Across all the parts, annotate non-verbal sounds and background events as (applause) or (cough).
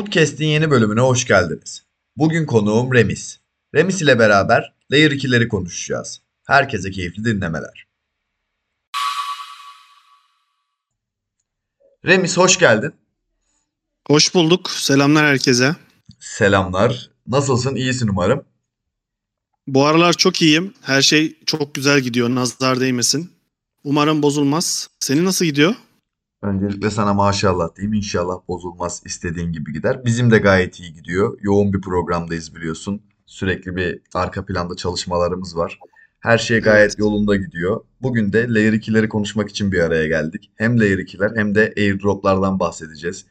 Foodcast'in yeni bölümüne hoş geldiniz. Bugün konuğum Remis. Remis ile beraber Layer 2'leri konuşacağız. Herkese keyifli dinlemeler. Remis hoş geldin. Hoş bulduk. Selamlar herkese. Selamlar. Nasılsın? İyisin umarım. Bu aralar çok iyiyim. Her şey çok güzel gidiyor. Nazar değmesin. Umarım bozulmaz. Senin nasıl gidiyor? Öncelikle sana maşallah diyeyim. İnşallah bozulmaz istediğin gibi gider. Bizim de gayet iyi gidiyor. Yoğun bir programdayız biliyorsun. Sürekli bir arka planda çalışmalarımız var. Her şey gayet yolunda gidiyor. Bugün de Layer 2'leri konuşmak için bir araya geldik. Hem Layer 2'ler hem de airdroplardan bahsedeceğiz.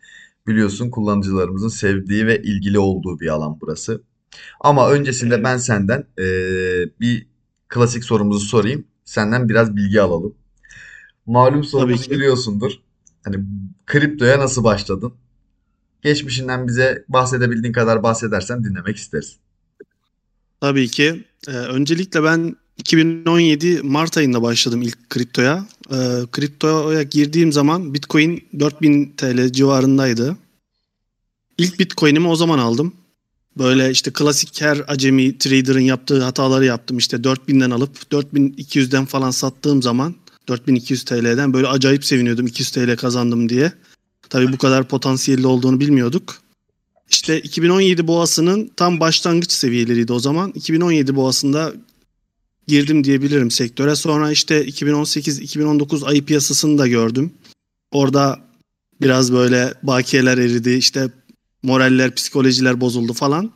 Biliyorsun kullanıcılarımızın sevdiği ve ilgili olduğu bir alan burası. Ama öncesinde ben senden eee, bir klasik sorumuzu sorayım. Senden biraz bilgi alalım. Malum sorumuzu biliyorsundur. Hani kriptoya nasıl başladın? Geçmişinden bize bahsedebildiğin kadar bahsedersen dinlemek isteriz. Tabii ki. Ee, öncelikle ben 2017 Mart ayında başladım ilk kriptoya. Ee, kriptoya girdiğim zaman Bitcoin 4000 TL civarındaydı. İlk Bitcoin'imi o zaman aldım. Böyle işte klasik her acemi trader'ın yaptığı hataları yaptım. İşte 4000'den alıp 4200'den falan sattığım zaman 4200 TL'den böyle acayip seviniyordum 200 TL kazandım diye. Tabii bu kadar potansiyelli olduğunu bilmiyorduk. İşte 2017 boğasının tam başlangıç seviyeleriydi o zaman. 2017 boğasında girdim diyebilirim sektöre. Sonra işte 2018-2019 ayı piyasasını da gördüm. Orada biraz böyle bakiyeler eridi, işte moraller, psikolojiler bozuldu falan.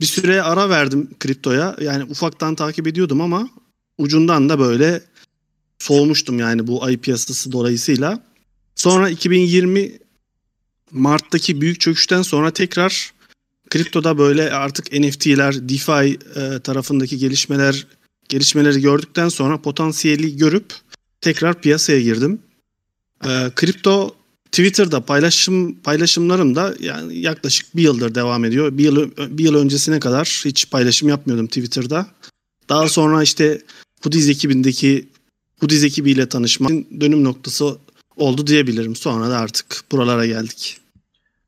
Bir süre ara verdim kriptoya. Yani ufaktan takip ediyordum ama ucundan da böyle soğumuştum yani bu ayı piyasası dolayısıyla. Sonra 2020 Mart'taki büyük çöküşten sonra tekrar kriptoda böyle artık NFT'ler, DeFi e, tarafındaki gelişmeler gelişmeleri gördükten sonra potansiyeli görüp tekrar piyasaya girdim. E, kripto Twitter'da paylaşım paylaşımlarım da yani yaklaşık bir yıldır devam ediyor. Bir yıl, bir yıl öncesine kadar hiç paylaşım yapmıyordum Twitter'da. Daha sonra işte Hoodies ekibindeki Hoodies ekibiyle tanışma dönüm noktası oldu diyebilirim. Sonra da artık buralara geldik.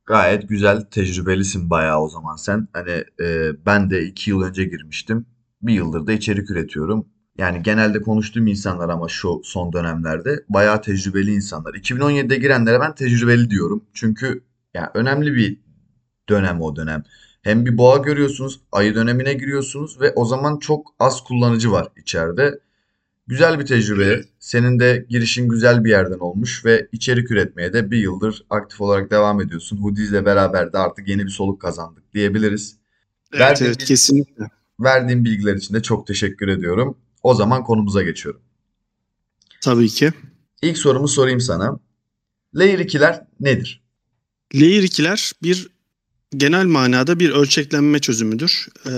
Gayet güzel, tecrübelisin bayağı o zaman sen. Hani e, ben de iki yıl önce girmiştim. Bir yıldır da içerik üretiyorum. Yani genelde konuştuğum insanlar ama şu son dönemlerde bayağı tecrübeli insanlar. 2017'de girenlere ben tecrübeli diyorum. Çünkü yani önemli bir dönem o dönem. Hem bir boğa görüyorsunuz, ayı dönemine giriyorsunuz ve o zaman çok az kullanıcı var içeride. Güzel bir tecrübe. Evet. Senin de girişin güzel bir yerden olmuş ve içerik üretmeye de bir yıldır aktif olarak devam ediyorsun. Hoodies ile beraber de artık yeni bir soluk kazandık diyebiliriz. Evet Verdiğin, evet kesinlikle. verdiğin bilgiler için de çok teşekkür ediyorum. O zaman konumuza geçiyorum. Tabii ki. İlk sorumu sorayım sana. Layer 2'ler nedir? Layer 2'ler bir genel manada bir ölçeklenme çözümüdür. Ee,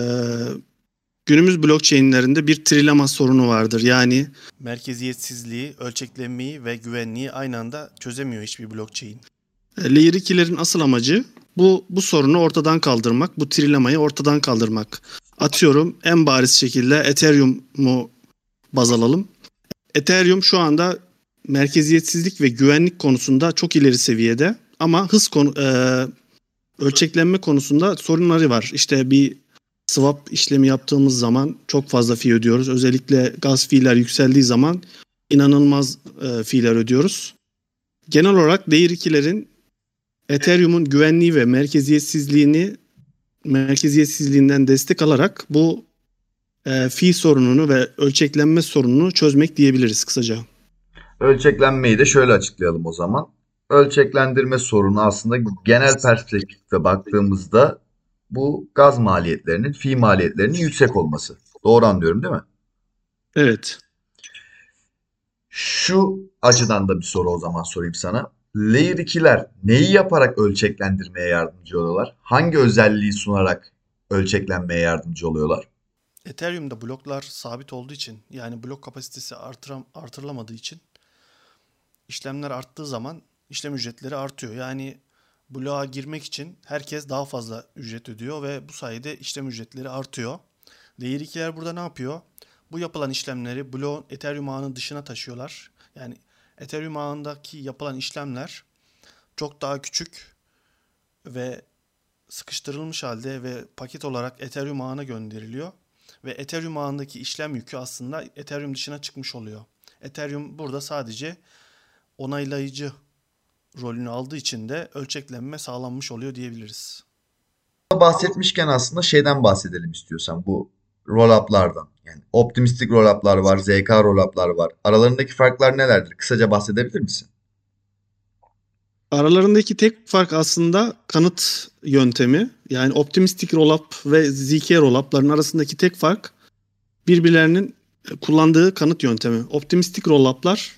günümüz blockchain'lerinde bir trilema sorunu vardır. Yani Merkeziyetsizliği, ölçeklenmeyi ve güvenliği aynı anda çözemiyor hiçbir blockchain. e, Layer 2'lerin asıl amacı bu bu sorunu ortadan kaldırmak, bu trilemayı ortadan kaldırmak. Atıyorum en bariz şekilde Ethereum'u baz alalım. Ethereum şu anda merkeziyetsizlik ve güvenlik konusunda çok ileri seviyede ama hız konu e, ölçeklenme konusunda sorunları var. İşte bir swap işlemi yaptığımız zaman çok fazla fee ödüyoruz. Özellikle gaz fee'ler yükseldiği zaman inanılmaz e, fee'ler ödüyoruz. Genel olarak Layer 2'lerin Ethereum'un güvenliği ve merkeziyetsizliğini merkeziyetsizliğinden destek alarak bu e, fee sorununu ve ölçeklenme sorununu çözmek diyebiliriz kısaca. Ölçeklenmeyi de şöyle açıklayalım o zaman. Ölçeklendirme sorunu aslında genel perspektifte baktığımızda bu gaz maliyetlerinin, fee maliyetlerinin yüksek olması. Doğru anlıyorum değil mi? Evet. Şu açıdan da bir soru o zaman sorayım sana. Layer 2'ler neyi yaparak ölçeklendirmeye yardımcı oluyorlar? Hangi özelliği sunarak ölçeklenmeye yardımcı oluyorlar? Ethereum'da bloklar sabit olduğu için yani blok kapasitesi artıram, artırılamadığı için işlemler arttığı zaman işlem ücretleri artıyor. Yani bloğa girmek için herkes daha fazla ücret ödüyor ve bu sayede işlem ücretleri artıyor. Layer 2'ler burada ne yapıyor? Bu yapılan işlemleri bloğun Ethereum ağının dışına taşıyorlar. Yani Ethereum ağındaki yapılan işlemler çok daha küçük ve sıkıştırılmış halde ve paket olarak Ethereum ağına gönderiliyor. Ve Ethereum ağındaki işlem yükü aslında Ethereum dışına çıkmış oluyor. Ethereum burada sadece onaylayıcı rolünü aldığı için de ölçeklenme sağlanmış oluyor diyebiliriz. Bahsetmişken aslında şeyden bahsedelim istiyorsan bu roll-up'lardan. Yani optimistik roll-up'lar var, ZK roll-up'lar var. Aralarındaki farklar nelerdir? Kısaca bahsedebilir misin? Aralarındaki tek fark aslında kanıt yöntemi. Yani optimistik rollup ve ZK rollup'ların arasındaki tek fark birbirlerinin kullandığı kanıt yöntemi. Optimistik rollup'lar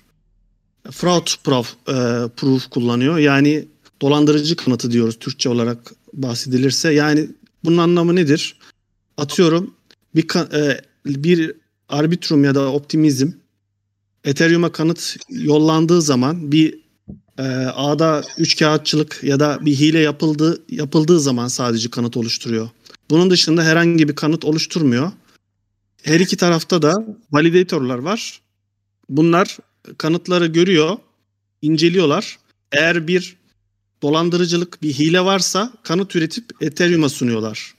fraud proof, e, proof kullanıyor. Yani dolandırıcı kanıtı diyoruz Türkçe olarak bahsedilirse. Yani bunun anlamı nedir? Atıyorum bir e, bir arbitrum ya da optimizm Ethereum'a kanıt yollandığı zaman bir e, ağda üç kağıtçılık ya da bir hile yapıldığı yapıldığı zaman sadece kanıt oluşturuyor. Bunun dışında herhangi bir kanıt oluşturmuyor. Her iki tarafta da validatörler var. Bunlar kanıtları görüyor, inceliyorlar. Eğer bir dolandırıcılık, bir hile varsa kanıt üretip Ethereum'a sunuyorlar.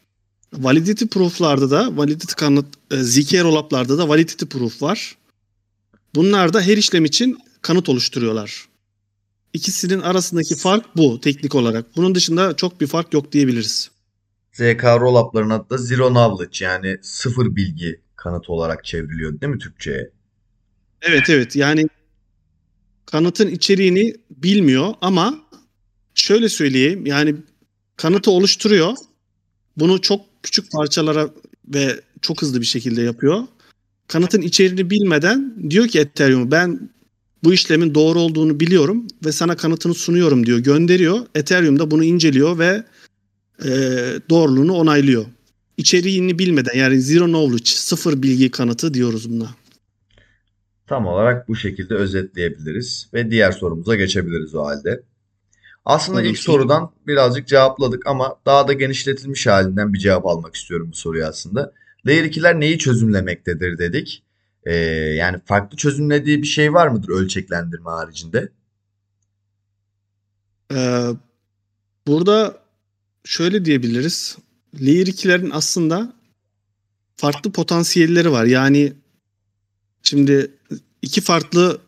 Validity proof'larda da, validity kanıt, e, ZK rollup'larda da validity proof var. Bunlar da her işlem için kanıt oluşturuyorlar. İkisinin arasındaki fark bu teknik olarak. Bunun dışında çok bir fark yok diyebiliriz. ZK roll-up'ların adı da Zero Knowledge yani sıfır bilgi kanıtı olarak çevriliyor değil mi Türkçe'ye? Evet evet yani kanıtın içeriğini bilmiyor ama şöyle söyleyeyim yani kanıtı oluşturuyor. Bunu çok küçük parçalara ve çok hızlı bir şekilde yapıyor. Kanıtın içeriğini bilmeden diyor ki Ethereum ben bu işlemin doğru olduğunu biliyorum ve sana kanıtını sunuyorum diyor. Gönderiyor. Ethereum da bunu inceliyor ve e, doğruluğunu onaylıyor. İçeriğini bilmeden yani zero knowledge, sıfır bilgi kanıtı diyoruz buna. Tam olarak bu şekilde özetleyebiliriz ve diğer sorumuza geçebiliriz o halde. Aslında Tabii ilk ki. sorudan birazcık cevapladık ama daha da genişletilmiş halinden bir cevap almak istiyorum bu soruya aslında. Layer 2'ler neyi çözümlemektedir dedik. Ee, yani farklı çözümlediği bir şey var mıdır ölçeklendirme haricinde? Ee, burada şöyle diyebiliriz. Layer 2'lerin aslında farklı potansiyelleri var. Yani şimdi iki farklı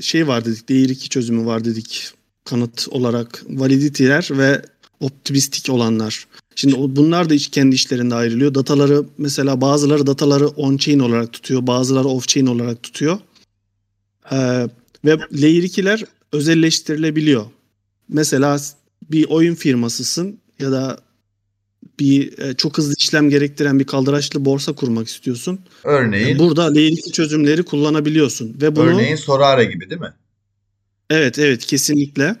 şey var dedik. Layer 2 çözümü var dedik. Kanıt olarak validity'ler ve optimistik olanlar. Şimdi bunlar da kendi işlerinde ayrılıyor. Dataları mesela bazıları dataları on-chain olarak tutuyor. Bazıları off-chain olarak tutuyor. Ee, ve Layer 2'ler özelleştirilebiliyor. Mesela bir oyun firmasısın ya da bir e, çok hızlı işlem gerektiren bir kaldıraçlı borsa kurmak istiyorsun. Örneğin, Burada Layer 2 çözümleri kullanabiliyorsun ve bunu örneğin Sorare gibi değil mi? Evet evet kesinlikle.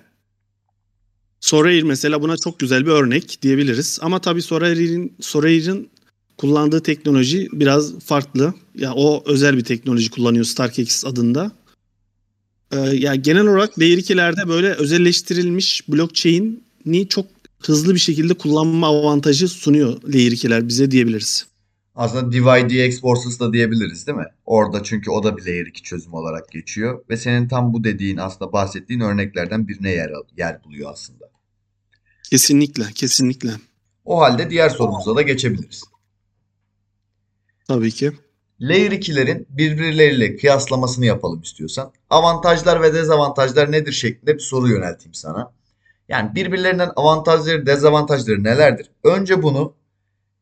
Sorair mesela buna çok güzel bir örnek diyebiliriz. Ama tabii Sorair'in Sorair'in kullandığı teknoloji biraz farklı. Ya o özel bir teknoloji kullanıyor StarkX adında. Ee, ya genel olarak Layer 2'lerde böyle özelleştirilmiş blockchain'i çok hızlı bir şekilde kullanma avantajı sunuyor Layer 2'ler bize diyebiliriz. Aslında DYDX Forces da diyebiliriz değil mi? Orada çünkü o da bir Layer 2 çözüm olarak geçiyor. Ve senin tam bu dediğin aslında bahsettiğin örneklerden birine yer, yer buluyor aslında. Kesinlikle, kesinlikle. O halde diğer sorumuza da geçebiliriz. Tabii ki. Layer 2'lerin birbirleriyle kıyaslamasını yapalım istiyorsan. Avantajlar ve dezavantajlar nedir şeklinde bir soru yönelteyim sana. Yani birbirlerinden avantajları, dezavantajları nelerdir? Önce bunu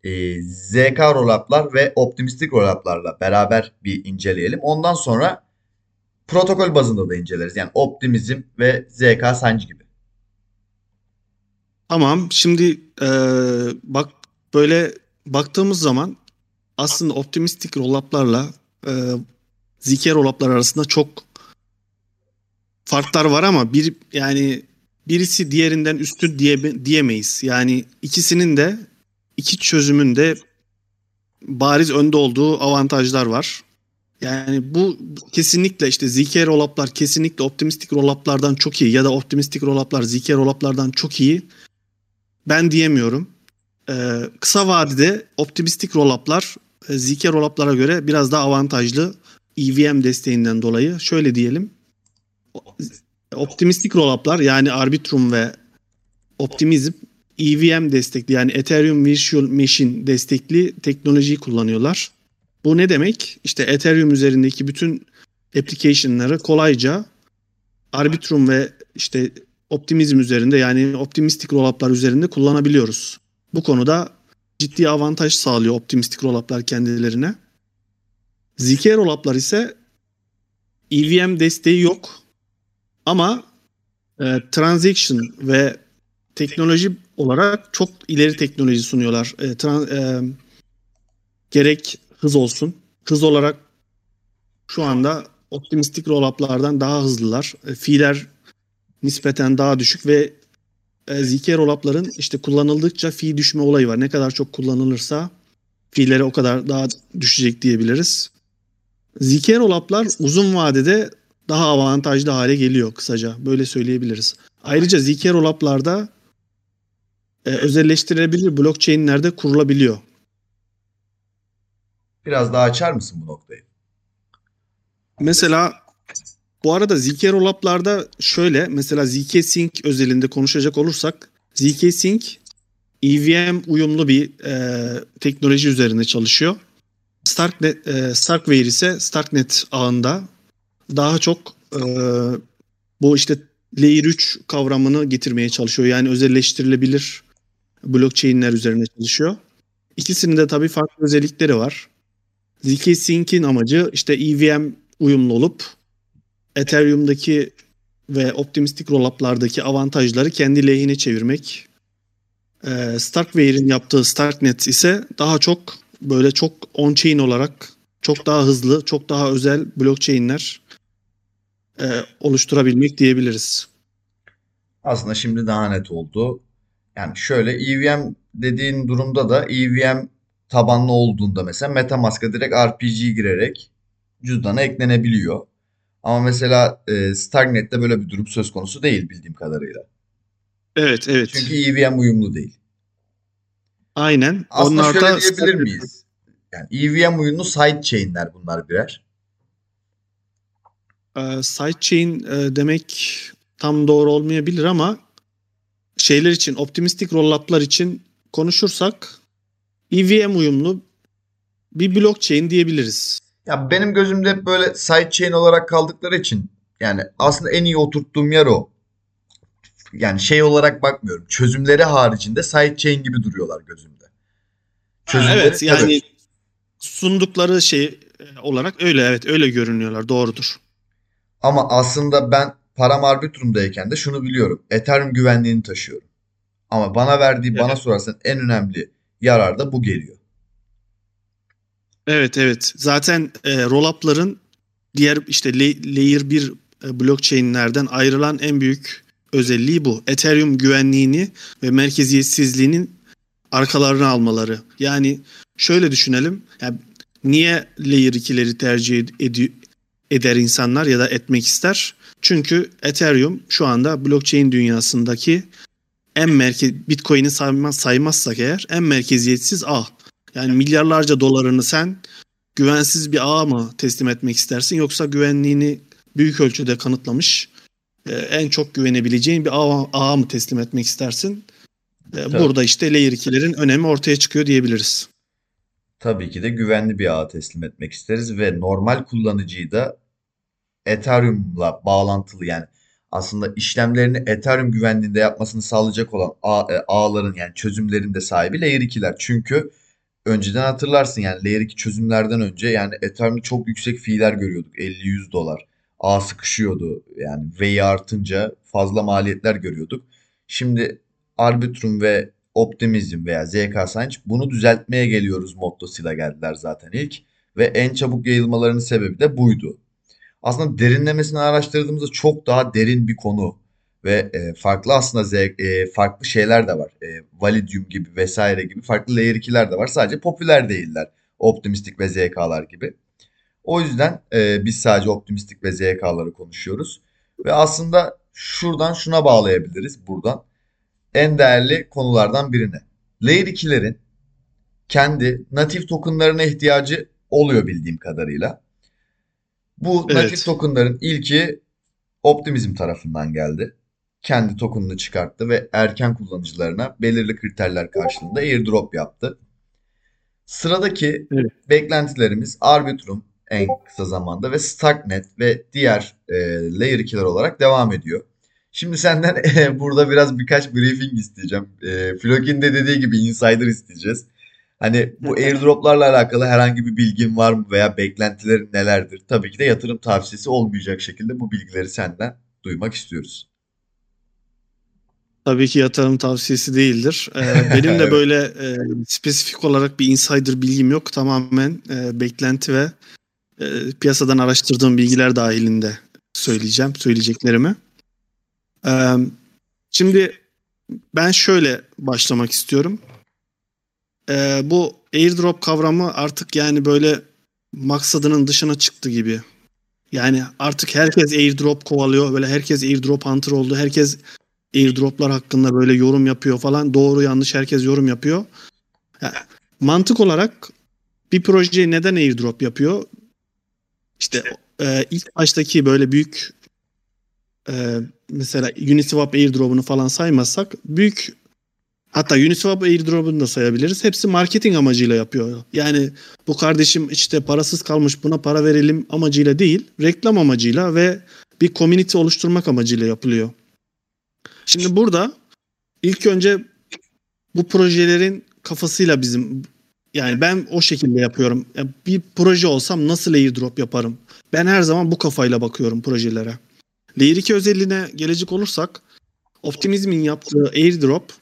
e, ZK rollup'lar ve optimistik rollup'larla beraber bir inceleyelim. Ondan sonra protokol bazında da inceleriz. Yani optimizm ve ZK sancı gibi. Tamam. Şimdi e, bak böyle baktığımız zaman aslında optimistik rollup'larla e, ZK rollup'lar arasında çok farklar var ama bir yani birisi diğerinden üstün diye, diyemeyiz. Yani ikisinin de iki çözümün de bariz önde olduğu avantajlar var. Yani bu kesinlikle işte ZK rollup'lar kesinlikle optimistik rollup'lardan çok iyi ya da optimistik rollup'lar ZK rollup'lardan çok iyi. Ben diyemiyorum. Ee, kısa vadede optimistik rollup'lar e, ZK rollup'lara göre biraz daha avantajlı EVM desteğinden dolayı. Şöyle diyelim. Optimistik rollup'lar yani Arbitrum ve Optimizm EVM destekli yani Ethereum Virtual Machine destekli teknolojiyi kullanıyorlar. Bu ne demek? İşte Ethereum üzerindeki bütün application'ları kolayca Arbitrum ve işte Optimizm üzerinde yani optimistik rollup'lar üzerinde kullanabiliyoruz. Bu konuda ciddi avantaj sağlıyor optimistik rollup'lar kendilerine. ZK rollup'lar ise EVM desteği yok. Ama e, transaction ve teknoloji olarak çok ileri teknoloji sunuyorlar. E, tran, e, gerek hız olsun. Hız olarak şu anda optimistik rollup'lardan daha hızlılar. E, fiiller nispeten daha düşük ve e, ZK rollup'ların işte kullanıldıkça fi düşme olayı var. Ne kadar çok kullanılırsa fiilleri o kadar daha düşecek diyebiliriz. ZK rollup'lar uzun vadede daha avantajlı hale geliyor kısaca. Böyle söyleyebiliriz. Ayrıca ZK rollup'larda e, özelleştirilebilir blockchain'lerde kurulabiliyor. Biraz daha açar mısın bu noktayı? Mesela bu arada ZK rollup'larda şöyle mesela ZK Sync özelinde konuşacak olursak ZK Sync EVM uyumlu bir e, teknoloji üzerinde çalışıyor. Starknet, e, Starkware ise Starknet ağında daha çok e, bu işte Layer 3 kavramını getirmeye çalışıyor. Yani özelleştirilebilir blockchain'ler üzerine çalışıyor. İkisinin de tabii farklı özellikleri var. ZK Sync'in amacı işte EVM uyumlu olup Ethereum'daki ve optimistik rollup'lardaki avantajları kendi lehine çevirmek. Ee, Starkware'in yaptığı Starknet ise daha çok böyle çok on-chain olarak çok daha hızlı, çok daha özel blockchain'ler e, oluşturabilmek diyebiliriz. Aslında şimdi daha net oldu. Yani şöyle EVM dediğin durumda da EVM tabanlı olduğunda mesela MetaMask'a direkt RPG girerek cüzdana eklenebiliyor. Ama mesela e, Starknet'te böyle bir durum söz konusu değil bildiğim kadarıyla. Evet, evet. Çünkü EVM uyumlu değil. Aynen. Aslında Onlar şöyle diyebilir miyiz? Yani EVM uyumlu sidechain'ler bunlar birer. E, sidechain e, demek tam doğru olmayabilir ama şeyler için, optimistik rollup'lar için konuşursak EVM uyumlu bir blockchain diyebiliriz. Ya benim gözümde hep böyle sidechain olarak kaldıkları için yani aslında en iyi oturttuğum yer o. Yani şey olarak bakmıyorum. Çözümleri haricinde sidechain gibi duruyorlar gözümde. Çözümleri evet yani evet. sundukları şey e, olarak öyle evet öyle görünüyorlar doğrudur. Ama aslında ben param arbitrumdayken de şunu biliyorum. Ethereum güvenliğini taşıyorum. Ama bana verdiği bana Evet. sorarsan en önemli yarar da bu geliyor. Evet evet zaten e, rollup'ların diğer işte la- layer 1 e, blockchain'lerden ayrılan en büyük özelliği bu. Ethereum güvenliğini ve merkeziyetsizliğinin arkalarına almaları. Yani şöyle düşünelim. Yani niye layer 2'leri tercih ed- eder insanlar ya da etmek ister? Çünkü Ethereum şu anda blockchain dünyasındaki en merkez Bitcoin'i saymaz, saymazsak eğer en merkeziyetsiz ağ. Yani milyarlarca dolarını sen güvensiz bir ağa mı teslim etmek istersin yoksa güvenliğini büyük ölçüde kanıtlamış e, en çok güvenebileceğin bir ağa, ağa mı teslim etmek istersin? E, Burada işte Layer 2'lerin önemi ortaya çıkıyor diyebiliriz. Tabii ki de güvenli bir ağa teslim etmek isteriz ve normal kullanıcıyı da Ethereum'la bağlantılı yani aslında işlemlerini Ethereum güvenliğinde yapmasını sağlayacak olan ağ- e, ağların yani çözümlerin de sahibi Layer 2'ler. Çünkü önceden hatırlarsın yani Layer 2 çözümlerden önce yani Ethereum'da çok yüksek fiiller görüyorduk. 50-100 dolar. Ağ sıkışıyordu. Yani V'yi artınca fazla maliyetler görüyorduk. Şimdi Arbitrum ve Optimism veya ZK Science bunu düzeltmeye geliyoruz mottosuyla geldiler zaten ilk. Ve en çabuk yayılmalarının sebebi de buydu. Aslında derinlemesine araştırdığımızda çok daha derin bir konu ve e, farklı aslında zevk, farklı şeyler de var. E, Validium gibi vesaire gibi farklı layer 2'ler de var. Sadece popüler değiller. Optimistik ve ZK'lar gibi. O yüzden e, biz sadece optimistik ve ZK'ları konuşuyoruz. Ve aslında şuradan şuna bağlayabiliriz buradan. En değerli konulardan birine. Layer 2'lerin kendi natif tokenlarına ihtiyacı oluyor bildiğim kadarıyla. Bu Evet. natif tokenların ilki Optimism tarafından geldi. kendi token'ını çıkarttı ve erken kullanıcılarına belirli kriterler karşılığında airdrop yaptı. Sıradaki Evet. beklentilerimiz Arbitrum en kısa zamanda ve Starknet ve diğer e, Layer 2'ler olarak devam ediyor. Şimdi senden (laughs) burada biraz birkaç briefing isteyeceğim. E, Flokin de dediği gibi insider isteyeceğiz. Hani bu airdroplarla alakalı herhangi bir bilgin var mı veya beklentilerin nelerdir? Tabii ki de yatırım tavsiyesi olmayacak şekilde bu bilgileri senden duymak istiyoruz. Tabii ki yatırım tavsiyesi değildir. Ee, (laughs) benim de Evet. böyle e, spesifik olarak bir insider bilgim yok. Tamamen e, beklenti ve e, piyasadan araştırdığım bilgiler dahilinde söyleyeceğim, söyleyeceklerimi. Şimdi ben şöyle başlamak istiyorum. Bu airdrop kavramı artık yani böyle maksadının dışına çıktı gibi. Yani artık herkes airdrop kovalıyor. Böyle herkes airdrop hunter oldu. Herkes airdroplar hakkında böyle yorum yapıyor falan. Doğru yanlış herkes yorum yapıyor. Ya, mantık olarak bir proje neden airdrop yapıyor? İşte e, ilk baştaki böyle büyük e, mesela Uniswap airdrop'unu falan saymazsak büyük hatta Uniswap airdrop'unu da sayabiliriz. Hepsi marketing amacıyla yapıyor. Yani bu kardeşim işte parasız kalmış buna para verelim amacıyla değil, reklam amacıyla ve bir community oluşturmak amacıyla yapılıyor. Şimdi burada ilk önce bu projelerin kafasıyla bizim yani ben o şekilde yapıyorum. Yani bir proje olsam nasıl airdrop yaparım? Ben her zaman bu kafayla bakıyorum projelere. Layer 2 özelliğine gelecek olursak Optimizm'in yaptığı airdrop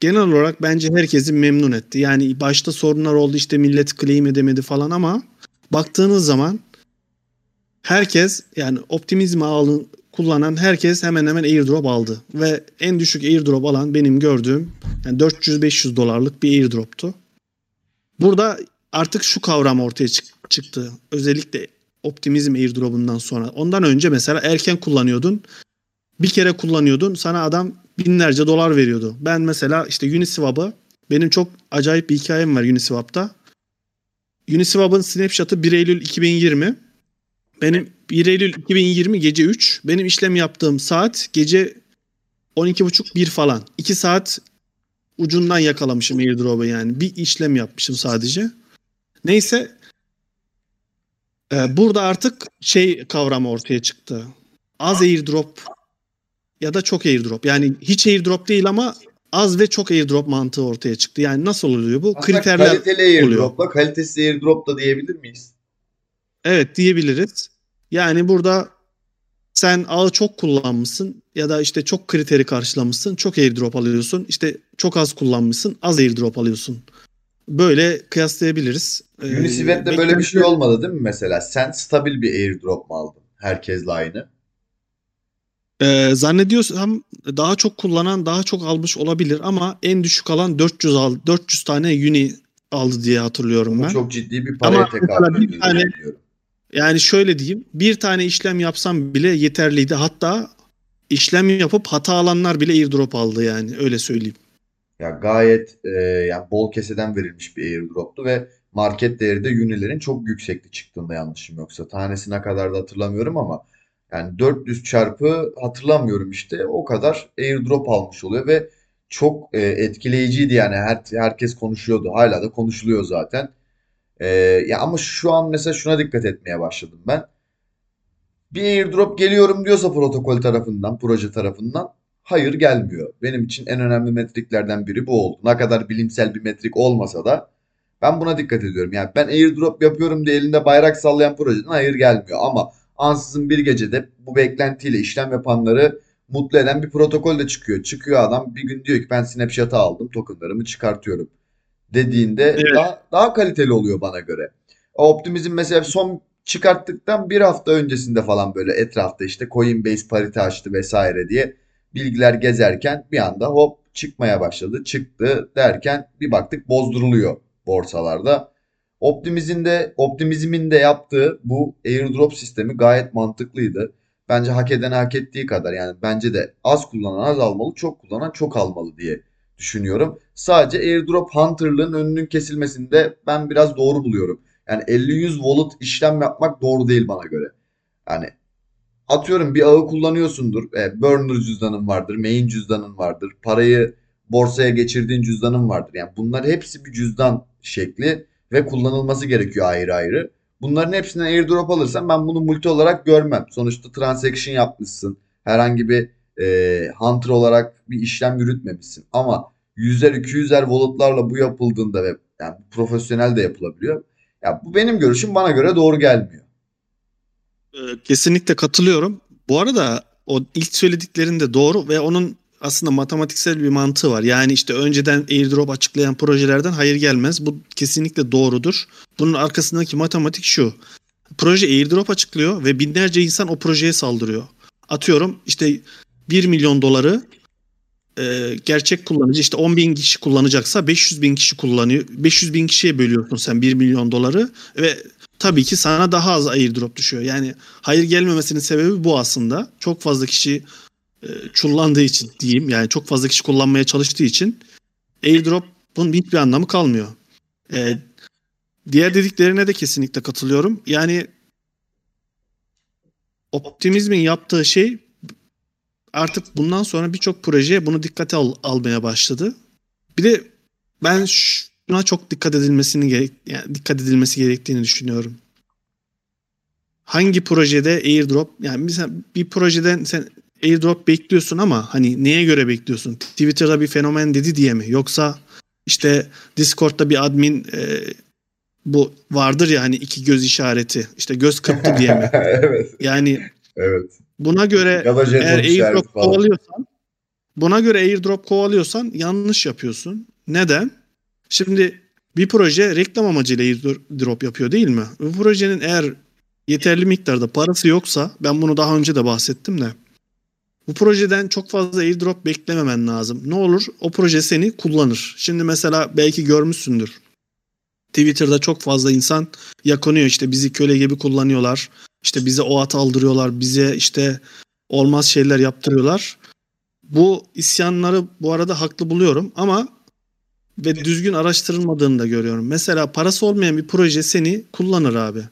genel olarak bence herkesi memnun etti. Yani başta sorunlar oldu işte millet claim edemedi falan ama baktığınız zaman herkes yani Optimizm ağını kullanan herkes hemen hemen airdrop aldı. Ve en düşük airdrop alan benim gördüğüm yani 400-500 dolarlık bir airdroptu. Burada artık şu kavram ortaya çık- çıktı. Özellikle Optimizm airdrop'undan sonra. Ondan önce mesela erken kullanıyordun. Bir kere kullanıyordun. Sana adam binlerce dolar veriyordu. Ben mesela işte Uniswap'ı benim çok acayip bir hikayem var Uniswap'ta. Uniswap'ın snapshot'ı 1 Eylül 2020. Benim 1 Eylül 2020 gece 3. Benim işlem yaptığım saat gece 12.30 1 falan. 2 saat ucundan yakalamışım airdrop'u yani. Bir işlem yapmışım sadece. Neyse e, burada artık şey kavramı ortaya çıktı. Az airdrop ya da çok airdrop. Yani hiç airdrop değil ama az ve çok airdrop mantığı ortaya çıktı. Yani nasıl oluyor bu? Aslında Kriterler kaliteli airdropla kalitesiz airdrop da diyebilir miyiz? Evet diyebiliriz. Yani burada sen ağı çok kullanmışsın ya da işte çok kriteri karşılamışsın. Çok airdrop alıyorsun. İşte çok az kullanmışsın. Az airdrop alıyorsun. Böyle kıyaslayabiliriz. Ee, Uniswap'te böyle bir şey olmadı değil mi mesela? Sen stabil bir airdrop mu aldın? Herkesle aynı. Ee, zannediyorsam daha çok kullanan daha çok almış olabilir ama en düşük alan 400 aldı. 400 tane uni aldı diye hatırlıyorum Bu ben. çok ciddi bir paraya tekabül ediyor biliyorum. Yani şöyle diyeyim. Bir tane işlem yapsam bile yeterliydi. Hatta işlem yapıp hata alanlar bile airdrop aldı yani. Öyle söyleyeyim. Ya gayet e, yani bol keseden verilmiş bir airdroptu ve market değeri de Unilerin çok yüksekti çıktığında yanlışım yoksa. Tanesi ne kadar da hatırlamıyorum ama yani 400 çarpı hatırlamıyorum işte o kadar airdrop almış oluyor ve çok e, etkileyiciydi yani her, herkes konuşuyordu. Hala da konuşuluyor zaten. E, ya ama şu an mesela şuna dikkat etmeye başladım ben. Bir airdrop geliyorum diyorsa protokol tarafından, proje tarafından hayır gelmiyor. Benim için en önemli metriklerden biri bu oldu. Ne kadar bilimsel bir metrik olmasa da ben buna dikkat ediyorum. Yani ben airdrop yapıyorum diye elinde bayrak sallayan projeden hayır gelmiyor. Ama ansızın bir gecede bu beklentiyle işlem yapanları mutlu eden bir protokol de çıkıyor. Çıkıyor adam bir gün diyor ki ben snapshot'ı aldım tokenlarımı çıkartıyorum dediğinde Evet. daha, daha kaliteli oluyor bana göre. O Optimizm mesela son çıkarttıktan bir hafta öncesinde falan böyle etrafta işte Coinbase parite açtı vesaire diye bilgiler gezerken bir anda hop çıkmaya başladı. Çıktı derken bir baktık bozduruluyor borsalarda. Optimizm'in de Optimizm'in de yaptığı bu airdrop sistemi gayet mantıklıydı. Bence hak eden hak ettiği kadar yani bence de az kullanan az almalı, çok kullanan çok almalı diye düşünüyorum. Sadece airdrop hunter'lığın önünün kesilmesinde ben biraz doğru buluyorum. Yani 50-100 wallet işlem yapmak doğru değil bana göre. Yani atıyorum bir ağı kullanıyorsundur. E, burner cüzdanın vardır, main cüzdanın vardır. Parayı borsaya geçirdiğin cüzdanın vardır. Yani bunlar hepsi bir cüzdan şekli ve kullanılması gerekiyor ayrı ayrı. Bunların hepsinden airdrop alırsan ben bunu multi olarak görmem. Sonuçta transaction yapmışsın. Herhangi bir e, hunter olarak bir işlem yürütmemişsin. Ama 100'er 200'er wallet'larla bu yapıldığında ve yani profesyonel de yapılabiliyor. Ya bu benim görüşüm bana göre doğru gelmiyor. Ee, Kesinlikle katılıyorum. Bu arada o ilk söylediklerinde doğru ve onun aslında matematiksel bir mantığı var. Yani işte önceden airdrop açıklayan projelerden hayır gelmez. Bu kesinlikle doğrudur. Bunun arkasındaki matematik şu. Proje airdrop açıklıyor ve binlerce insan o projeye saldırıyor. Atıyorum işte 1 milyon doları e, gerçek kullanıcı işte 10 bin kişi kullanacaksa 500 bin kişi kullanıyor. 500 bin kişiye bölüyorsun sen 1 milyon doları ve tabii ki sana daha az airdrop düşüyor. Yani hayır gelmemesinin sebebi bu aslında. Çok fazla kişi e, çullandığı için diyeyim. Yani çok fazla kişi kullanmaya çalıştığı için airdrop'un hiçbir anlamı kalmıyor. E, diğer dediklerine de kesinlikle katılıyorum. Yani optimizmin yaptığı şey artık bundan sonra birçok projeye bunu dikkate al, almaya başladı. Bir de ben şuna çok dikkat edilmesini gerek yani dikkat edilmesi gerektiğini düşünüyorum. Hangi projede airdrop yani mesela bir projeden sen airdrop bekliyorsun ama hani neye göre bekliyorsun? Twitter'da bir fenomen dedi diye mi? Yoksa işte Discord'da bir admin e, bu vardır ya hani iki göz işareti. işte göz kırptı diye mi? (laughs) evet. Yani Evet. buna göre eğer airdrop kovalıyorsan buna göre airdrop kovalıyorsan yanlış yapıyorsun. Neden? Şimdi bir proje reklam amacıyla airdrop yapıyor değil mi? Bu projenin eğer yeterli miktarda parası yoksa ben bunu daha önce de bahsettim de bu projeden çok fazla airdrop beklememen lazım. Ne olur? O proje seni kullanır. Şimdi mesela belki görmüşsündür. Twitter'da çok fazla insan yakınıyor işte bizi köle gibi kullanıyorlar. İşte bize o at aldırıyorlar. Bize işte olmaz şeyler yaptırıyorlar. Bu isyanları bu arada haklı buluyorum ama ve düzgün araştırılmadığını da görüyorum. Mesela parası olmayan bir proje seni kullanır abi.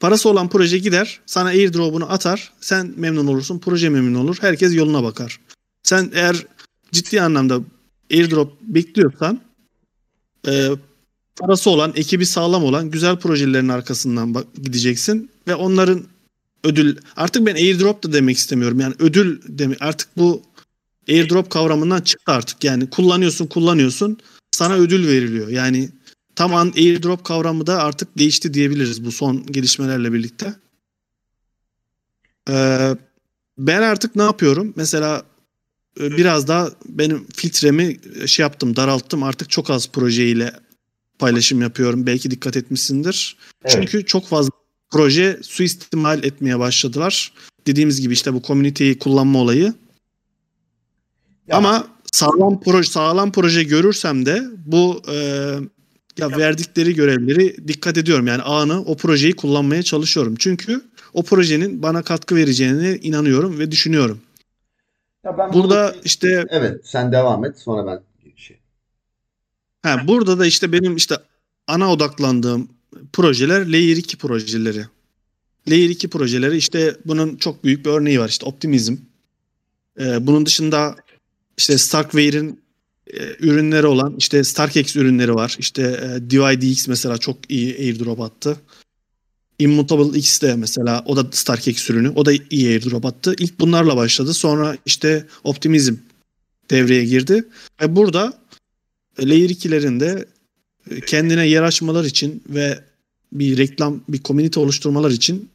Parası olan proje gider, sana airdrop'unu atar, sen memnun olursun, proje memnun olur, herkes yoluna bakar. Sen eğer ciddi anlamda airdrop bekliyorsan e, parası olan, ekibi sağlam olan güzel projelerin arkasından bak- gideceksin ve onların ödül artık ben airdrop da demek istemiyorum. Yani ödül demek artık bu airdrop kavramından çıktı artık. Yani kullanıyorsun, kullanıyorsun, sana ödül veriliyor. Yani tam an airdrop kavramı da artık değişti diyebiliriz bu son gelişmelerle birlikte. Ee, ben artık ne yapıyorum? Mesela e, biraz daha benim filtremi e, şey yaptım, daralttım. Artık çok az projeyle paylaşım yapıyorum. Belki dikkat etmişsindir. Evet. Çünkü çok fazla proje suistimal etmeye başladılar. Dediğimiz gibi işte bu komüniteyi kullanma olayı. Ya- Ama sağlam proje sağlam proje görürsem de bu e, ya verdikleri görevleri dikkat ediyorum. Yani anı o projeyi kullanmaya çalışıyorum. Çünkü o projenin bana katkı vereceğine inanıyorum ve düşünüyorum. Ya ben Burada bunu- işte Evet, sen devam et sonra ben şey. Ha, burada da işte benim işte ana odaklandığım projeler Layer 2 projeleri. Layer 2 projeleri işte bunun çok büyük bir örneği var. İşte Optimism. Ee, bunun dışında işte Starkware'in e, ürünleri olan işte StarkX ürünleri var. İşte e, DYDX mesela çok iyi airdrop attı. Immutable X de mesela o da StarkX ürünü. O da iyi airdrop attı. İlk bunlarla başladı. Sonra işte Optimism devreye girdi. Ve burada Layer 2'lerin de e, kendine yer açmalar için ve bir reklam, bir komünite oluşturmalar için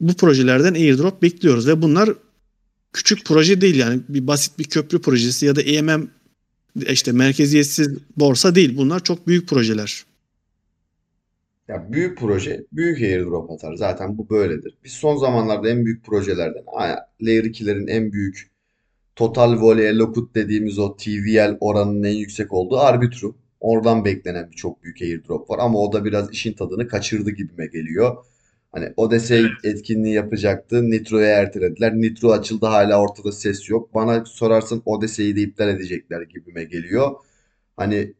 bu projelerden airdrop bekliyoruz ve bunlar küçük proje değil yani bir basit bir köprü projesi ya da EMM işte merkeziyetsiz borsa değil. Bunlar çok büyük projeler. Ya büyük proje büyük airdrop atar. Zaten bu böyledir. Biz son zamanlarda en büyük projelerden Layer 2'lerin en büyük Total Volley Allocate dediğimiz o TVL oranının en yüksek olduğu Arbitrum. Oradan beklenen bir çok büyük airdrop var ama o da biraz işin tadını kaçırdı gibime geliyor. Hani Odyssey etkinliği yapacaktı. Nitro'ya ertelediler. Nitro açıldı hala ortada ses yok. Bana sorarsan Odyssey'i de iptal edecekler gibime geliyor. Hani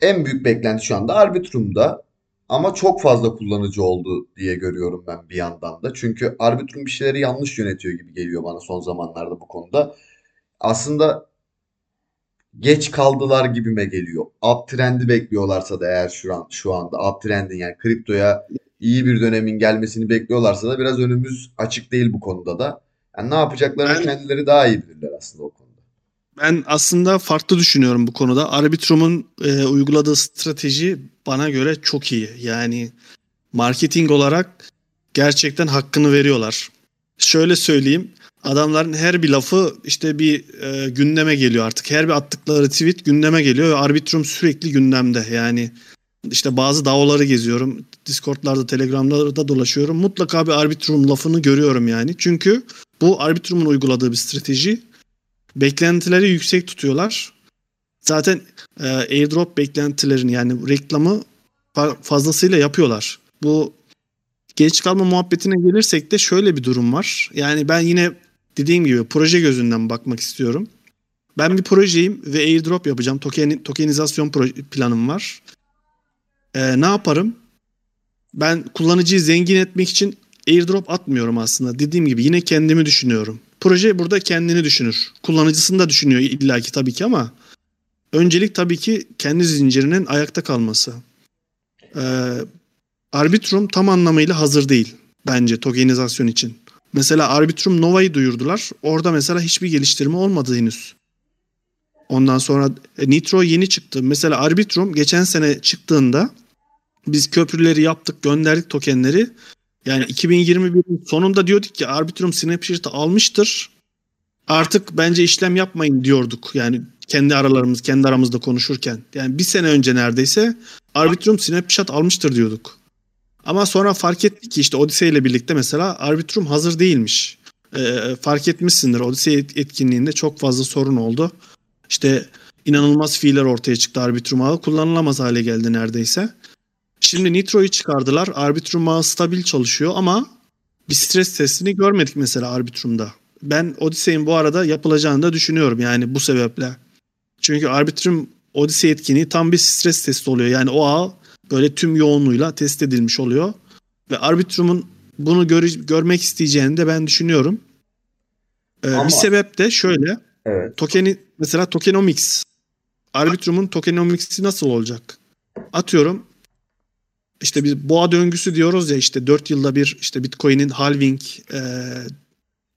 en büyük beklenti şu anda Arbitrum'da. Ama çok fazla kullanıcı oldu diye görüyorum ben bir yandan da. Çünkü Arbitrum bir şeyleri yanlış yönetiyor gibi geliyor bana son zamanlarda bu konuda. Aslında geç kaldılar gibime geliyor. Uptrend'i bekliyorlarsa da eğer şu an şu anda uptrend'in yani kriptoya iyi bir dönemin gelmesini bekliyorlarsa da biraz önümüz açık değil bu konuda da. Yani ne yapacaklarını Ben- kendileri daha iyi bilirler aslında o konuda. Ben aslında farklı düşünüyorum bu konuda. Arbitrum'un e, uyguladığı strateji bana göre çok iyi. Yani marketing olarak gerçekten hakkını veriyorlar. Şöyle söyleyeyim. Adamların her bir lafı işte bir e, gündeme geliyor artık. Her bir attıkları tweet gündeme geliyor ve Arbitrum sürekli gündemde. Yani işte bazı DAO'ları geziyorum. Discord'larda, Telegram'da dolaşıyorum. Mutlaka bir Arbitrum lafını görüyorum yani. Çünkü bu Arbitrum'un uyguladığı bir strateji beklentileri yüksek tutuyorlar. Zaten e, airdrop beklentilerini yani reklamı fa- fazlasıyla yapıyorlar. Bu geç kalma muhabbetine gelirsek de şöyle bir durum var. Yani ben yine dediğim gibi proje gözünden bakmak istiyorum. Ben bir projeyim ve airdrop yapacağım. Token, tokenizasyon proje, planım var. E, ne yaparım? Ben kullanıcıyı zengin etmek için airdrop atmıyorum aslında. Dediğim gibi yine kendimi düşünüyorum. Proje burada kendini düşünür. Kullanıcısını da düşünüyor illaki tabii ki ama öncelik tabii ki kendi zincirinin ayakta kalması. Ee, Arbitrum tam anlamıyla hazır değil bence tokenizasyon için. Mesela Arbitrum Nova'yı duyurdular. Orada mesela hiçbir geliştirme olmadı henüz. Ondan sonra Nitro yeni çıktı. Mesela Arbitrum geçen sene çıktığında biz köprüleri yaptık, gönderdik tokenleri. Yani 2021'in sonunda diyorduk ki Arbitrum Snapshat'ı almıştır. Artık bence işlem yapmayın diyorduk. Yani kendi aralarımız, kendi aramızda konuşurken. Yani bir sene önce neredeyse Arbitrum Snapchat almıştır diyorduk. Ama sonra fark ettik ki işte Odyssey ile birlikte mesela Arbitrum hazır değilmiş. Ee, fark etmişsindir Odyssey et- etkinliğinde çok fazla sorun oldu. İşte inanılmaz fiiller ortaya çıktı Arbitrum ağı. Kullanılamaz hale geldi neredeyse. Şimdi Nitro'yu çıkardılar. Arbitrum ağı stabil çalışıyor ama bir stres testini görmedik mesela Arbitrum'da. Ben Odyssey'in bu arada yapılacağını da düşünüyorum yani bu sebeple. Çünkü Arbitrum Odyssey etkinliği tam bir stres testi oluyor. Yani o ağ böyle tüm yoğunluğuyla test edilmiş oluyor. Ve Arbitrum'un bunu gör- görmek isteyeceğini de ben düşünüyorum. Ee, Ama- Bir sebep de şöyle. Evet. Tokeni mesela tokenomics. Arbitrum'un tokenomics'i nasıl olacak? Atıyorum işte bir boğa döngüsü diyoruz ya işte 4 yılda bir işte Bitcoin'in halving e,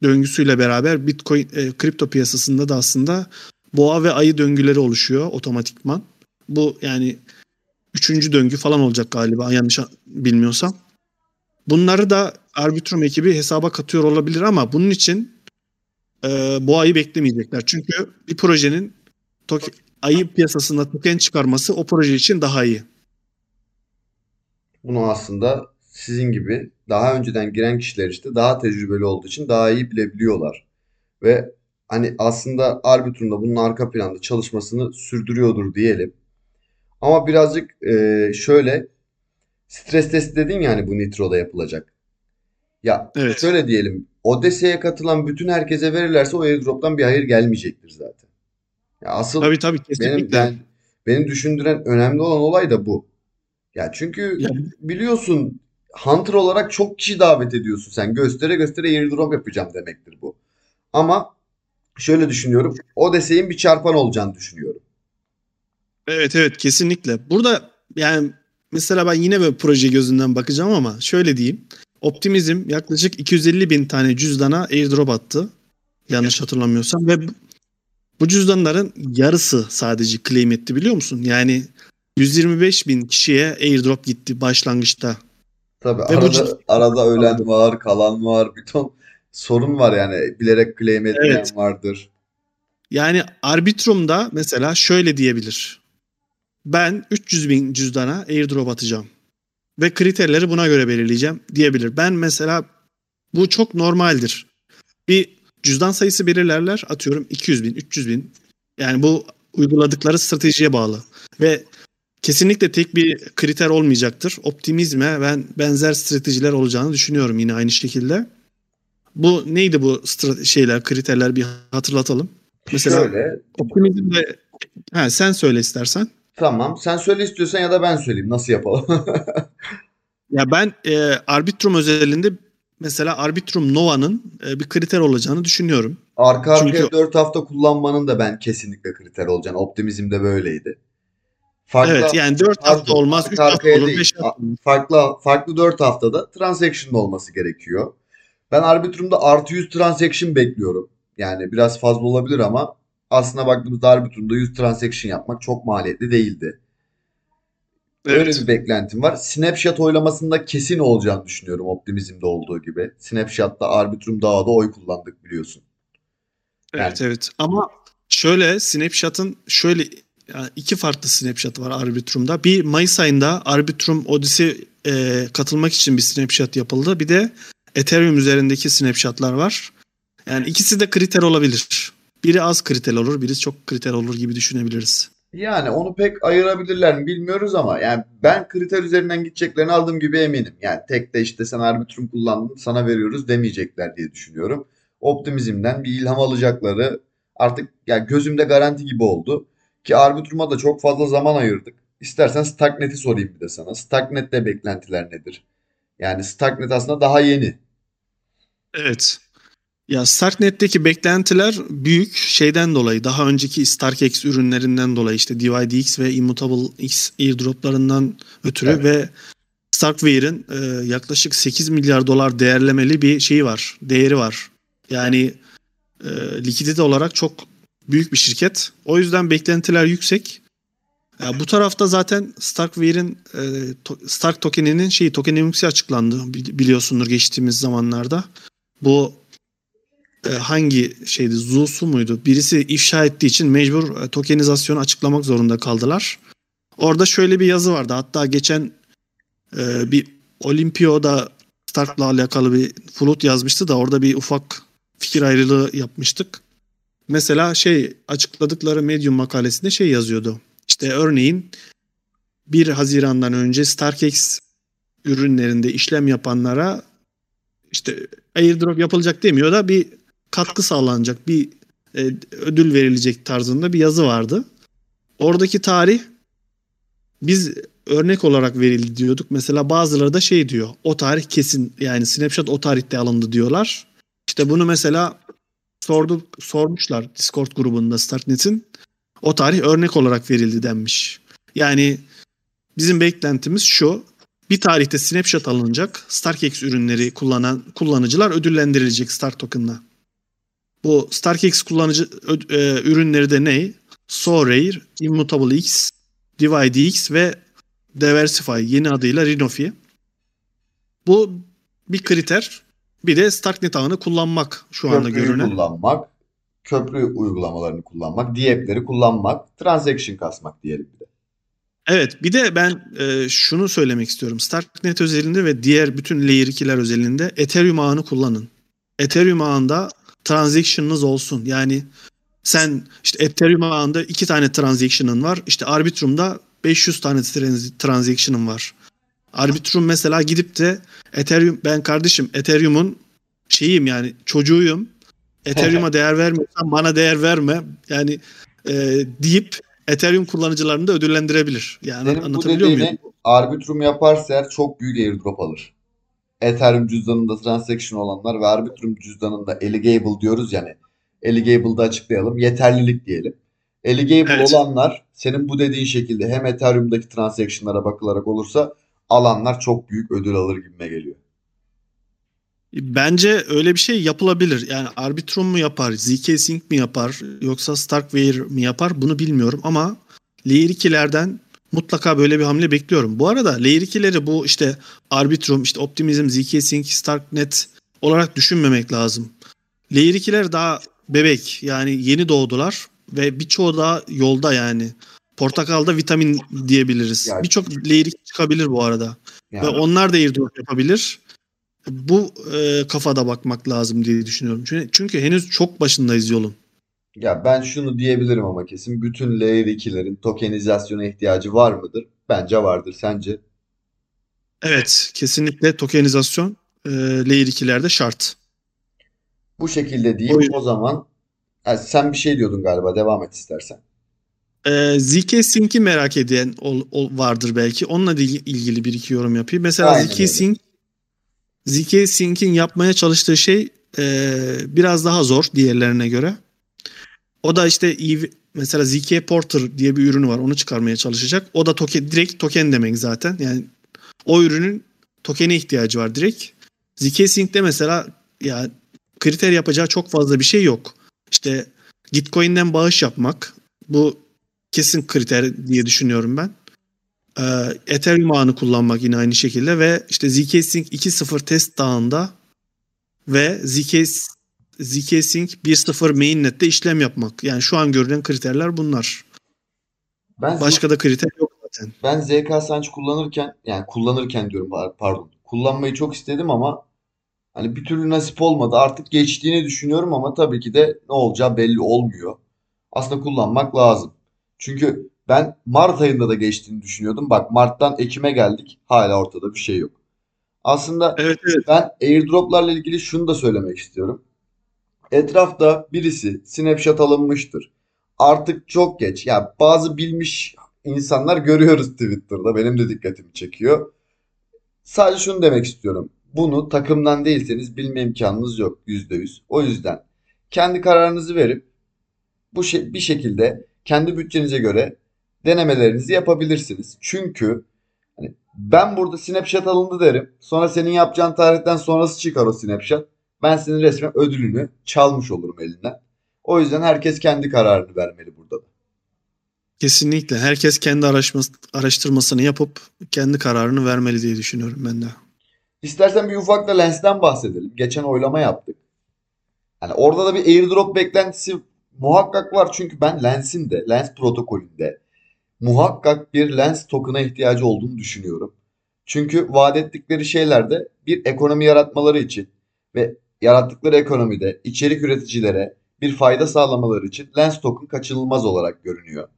döngüsüyle beraber Bitcoin e, kripto piyasasında da aslında boğa ve ayı döngüleri oluşuyor otomatikman. Bu yani üçüncü döngü falan olacak galiba yanlış bilmiyorsam. Bunları da Arbitrum ekibi hesaba katıyor olabilir ama bunun için e, bu ayı beklemeyecekler. Çünkü bir projenin tok- ayı piyasasında token çıkarması o proje için daha iyi. Bunu aslında sizin gibi daha önceden giren kişiler işte daha tecrübeli olduğu için daha iyi bilebiliyorlar. Ve hani aslında Arbitrum'da bunun arka planda çalışmasını sürdürüyordur diyelim. Ama birazcık e, şöyle stres testi dedin ya hani bu Nitro'da yapılacak. Ya Evet. şöyle diyelim Odyssey'e katılan bütün herkese verirlerse o airdrop'tan bir hayır gelmeyecektir zaten. Ya asıl Tabii tabii benim yani benim düşündüren önemli olan olay da bu. Ya çünkü Ya- biliyorsun Hunter olarak çok kişi davet ediyorsun sen. Göstere göstere airdrop yapacağım demektir bu. Ama şöyle düşünüyorum. Odyssey'in bir çarpan olacağını düşünüyorum. Evet evet kesinlikle. Burada yani mesela ben yine böyle proje gözünden bakacağım ama şöyle diyeyim. Optimizm yaklaşık 250 bin tane cüzdana airdrop attı. Yanlış hatırlamıyorsam ve bu- bu cüzdanların yarısı sadece claim etti biliyor musun? Yani 125 bin kişiye airdrop gitti başlangıçta. Tabii Ve bu arada ciddi- arada ölen var, kalan var, bir ton sorun var yani. Bilerek claim etmeyen Evet. vardır. Yani Arbitrum'da mesela şöyle diyebilir. Ben 300 bin cüzdana airdrop atacağım. Ve kriterleri buna göre belirleyeceğim diyebilir. Ben mesela bu çok normaldir. Bir cüzdan sayısı belirlerler atıyorum 200 bin, 300 bin. Yani bu uyguladıkları stratejiye bağlı. Ve kesinlikle tek bir kriter olmayacaktır. Optimizme ben benzer stratejiler olacağını düşünüyorum yine aynı şekilde. Bu neydi bu şeyler, kriterler bir hatırlatalım. Mesela Şöyle Optimizmde ha, sen söyle istersen. Tamam. Sen söyle istiyorsan ya da ben söyleyeyim. Nasıl yapalım? (laughs) Ya ben e, Arbitrum özelinde mesela Arbitrum Nova'nın e, bir kriter olacağını düşünüyorum. Arka arkaya Çünkü- 4 hafta kullanmanın da ben kesinlikle kriter olacağını. Optimizm de böyleydi. Farklı, evet yani 4 hafta olmaz, arka 3 hafta olur, değil. 5 hafta olur. farklı farklı 4 haftada transaction olması gerekiyor. Ben Arbitrum'da artı 100 transaction bekliyorum. Yani biraz fazla olabilir ama aslına baktığımızda Arbitrum'da 100 transaction yapmak çok maliyetli değildi. Öyle Evet. bir beklentim var. Snapshot oylamasında kesin olacağını düşünüyorum Optimizm'de olduğu gibi. Snapshot'ta Arbitrum Dağı'da oy kullandık biliyorsun. Evet evet ama şöyle Snapshot'ın şöyle yani iki farklı Snapshot var Arbitrum'da. Bir Mayıs ayında Arbitrum Odyssey e, katılmak için bir Snapshot yapıldı. Bir de Ethereum üzerindeki Snapshot'lar var. Yani ikisi de kriter olabilir. Biri az kriter olur, biri çok kriter olur gibi düşünebiliriz. Yani onu pek ayırabilirler mi bilmiyoruz ama yani ben kriter üzerinden gideceklerini aldığım gibi eminim. Yani tek de işte sen Arbitrum kullandın sana veriyoruz demeyecekler diye düşünüyorum. Optimizm'den bir ilham alacakları artık yani gözümde garanti gibi oldu. Ki Arbitrum'a da çok fazla zaman ayırdık. İstersen Starknet'i sorayım bir de sana. Starknet'te beklentiler nedir? Yani Starknet aslında daha yeni. Evet. Ya Starknet'teki beklentiler büyük şeyden dolayı daha önceki StarkX ürünlerinden dolayı işte DYDX ve Immutable X airdroplarından ötürü Evet. ve Starkware'in e, yaklaşık 8 milyar dolar değerlemeli bir şeyi var, değeri var. Yani e, likidite olarak çok büyük bir şirket. O yüzden beklentiler yüksek. Ya bu tarafta zaten Starkware'in e, Stark tokeninin şeyi tokenomics'i açıklandı bili- biliyorsundur geçtiğimiz zamanlarda. Bu e, hangi şeydi Zusu muydu? Birisi ifşa ettiği için mecbur e, tokenizasyonu açıklamak zorunda kaldılar. Orada şöyle bir yazı vardı. Hatta geçen e, bir Olimpio'da Stark'la alakalı bir float yazmıştı da orada bir ufak fikir ayrılığı yapmıştık. Mesela şey açıkladıkları Medium makalesinde şey yazıyordu. İşte örneğin 1 Haziran'dan önce StarkX ürünlerinde işlem yapanlara işte airdrop yapılacak demiyor da bir katkı sağlanacak, bir e, ödül verilecek tarzında bir yazı vardı. Oradaki tarih biz örnek olarak verildi diyorduk. Mesela bazıları da şey diyor. O tarih kesin yani snapshot o tarihte alındı diyorlar. İşte bunu mesela sordu sormuşlar Discord grubunda Starknet'in. O tarih örnek olarak verildi denmiş. Yani bizim beklentimiz şu. Bir tarihte snapshot alınacak. StarkX ürünleri kullanan kullanıcılar ödüllendirilecek Star Token'la. Bu StarkX kullanıcı ö- e, ürünleri de ne? Sorare, Immutable X, DivideX ve Diversify yeni adıyla Rinofi. Bu bir kriter. Bir de Starknet ağını kullanmak şu anda Köprüyü görünen. kullanmak, köprü uygulamalarını kullanmak, diepleri kullanmak, transaction kasmak diyelim bir de. Evet bir de ben e, şunu söylemek istiyorum. Starknet özelinde ve diğer bütün Layer 2'ler özelinde Ethereum ağını kullanın. Ethereum ağında transaction'ınız olsun. Yani sen işte Ethereum ağında iki tane transaction'ın var. İşte Arbitrum'da 500 tane trans- transaction'ın var. Arbitrum mesela gidip de Ethereum ben kardeşim Ethereum'un şeyim yani çocuğuyum. Ethereum'a değer vermiyorsan bana değer verme. Yani e, deyip Ethereum kullanıcılarını da ödüllendirebilir. Yani Senin bu anlatabiliyor muyum? Arbitrum yaparsa eğer çok büyük airdrop alır. Ethereum cüzdanında transaction olanlar ve Arbitrum cüzdanında eligable diyoruz yani. Eligable'da açıklayalım. Yeterlilik diyelim. Eligable Evet. olanlar senin bu dediğin şekilde hem Ethereum'daki transaction'lara bakılarak olursa alanlar çok büyük ödül alır gibime geliyor. Bence öyle bir şey yapılabilir. Yani Arbitrum mu yapar, ZK Sync mi yapar yoksa Starkware mi yapar bunu bilmiyorum ama Layer 2'lerden mutlaka böyle bir hamle bekliyorum. Bu arada Layer 2'leri bu işte Arbitrum, işte Optimism, ZK Sync, Starknet olarak düşünmemek lazım. Layer 2'ler daha bebek yani yeni doğdular ve birçoğu da yolda yani. Portakalda vitamin diyebiliriz. Yani- Birçok 2 çıkabilir bu arada. Yani Ve onlar da airdrop yapabilir. Bu e, kafada bakmak lazım diye düşünüyorum. Çünkü, çünkü henüz çok başındayız yolun. ya ben şunu diyebilirim ama kesin bütün Layer 2'lerin tokenizasyona ihtiyacı var mıdır? Bence vardır. Sence? Evet, kesinlikle tokenizasyon e, Layer 2'lerde şart. Bu şekilde değil. O O zaman Ha, sen bir şey diyordun galiba. Devam et istersen. Ee, ZK Sync'i merak eden ol, ol- vardır belki. Onunla da ilgili bir iki yorum yapayım. Mesela Aynen ZK. Sync ZK Sync'in yapmaya çalıştığı şey e, biraz daha zor diğerlerine göre. O da işte EV, mesela ZK Porter diye bir ürünü var. Onu çıkarmaya çalışacak. O da token, direkt token demek zaten. Yani o ürünün tokene ihtiyacı var direkt. ZK Sync'te mesela ya kriter yapacağı çok fazla bir şey yok. İşte Gitcoin'den bağış yapmak bu kesin kriter diye düşünüyorum ben. Ee, Ethereum ağını kullanmak yine aynı şekilde ve işte ZK Sync 2.0 test dağında ve ZK ZK Sync 1.0 mainnet'te işlem yapmak. Yani şu an görülen kriterler bunlar. Ben Başka da kriter yok zaten. Ben ZK Sanç kullanırken yani kullanırken diyorum par- pardon. Kullanmayı çok istedim ama hani bir türlü nasip olmadı. Artık geçtiğini düşünüyorum ama tabii ki de ne olacağı belli olmuyor. Aslında kullanmak lazım. Çünkü ben Mart ayında da geçtiğini düşünüyordum. Bak Mart'tan Ekim'e geldik. Hala ortada bir şey yok. Aslında Evet evet. ben airdroplarla ilgili şunu da söylemek istiyorum. Etrafta birisi snapshot alınmıştır. Artık çok geç. Ya bazı bilmiş insanlar görüyoruz Twitter'da. Benim de dikkatimi çekiyor. Sadece şunu demek istiyorum. Bunu takımdan değilseniz bilme imkanınız yok %100. O yüzden kendi kararınızı verip bu şey, bir şekilde kendi bütçenize göre denemelerinizi yapabilirsiniz. Çünkü hani ben burada snapshot alındı derim. Sonra senin yapacağın tarihten sonrası çıkar o snapshot. Ben senin resmen ödülünü çalmış olurum elinden. O yüzden herkes kendi kararını vermeli burada da. Kesinlikle. Herkes kendi araştırması, araştırmasını yapıp kendi kararını vermeli diye düşünüyorum ben de. İstersen bir ufak da Lens'ten bahsedelim. Geçen oylama yaptık. Yani orada da bir airdrop beklentisi muhakkak var. Çünkü ben Lens'in de, Lens protokolünde muhakkak bir Lens token'a ihtiyacı olduğunu düşünüyorum. Çünkü vaat ettikleri şeylerde bir ekonomi yaratmaları için ve yarattıkları ekonomide içerik üreticilere bir fayda sağlamaları için Lens token kaçınılmaz olarak görünüyor.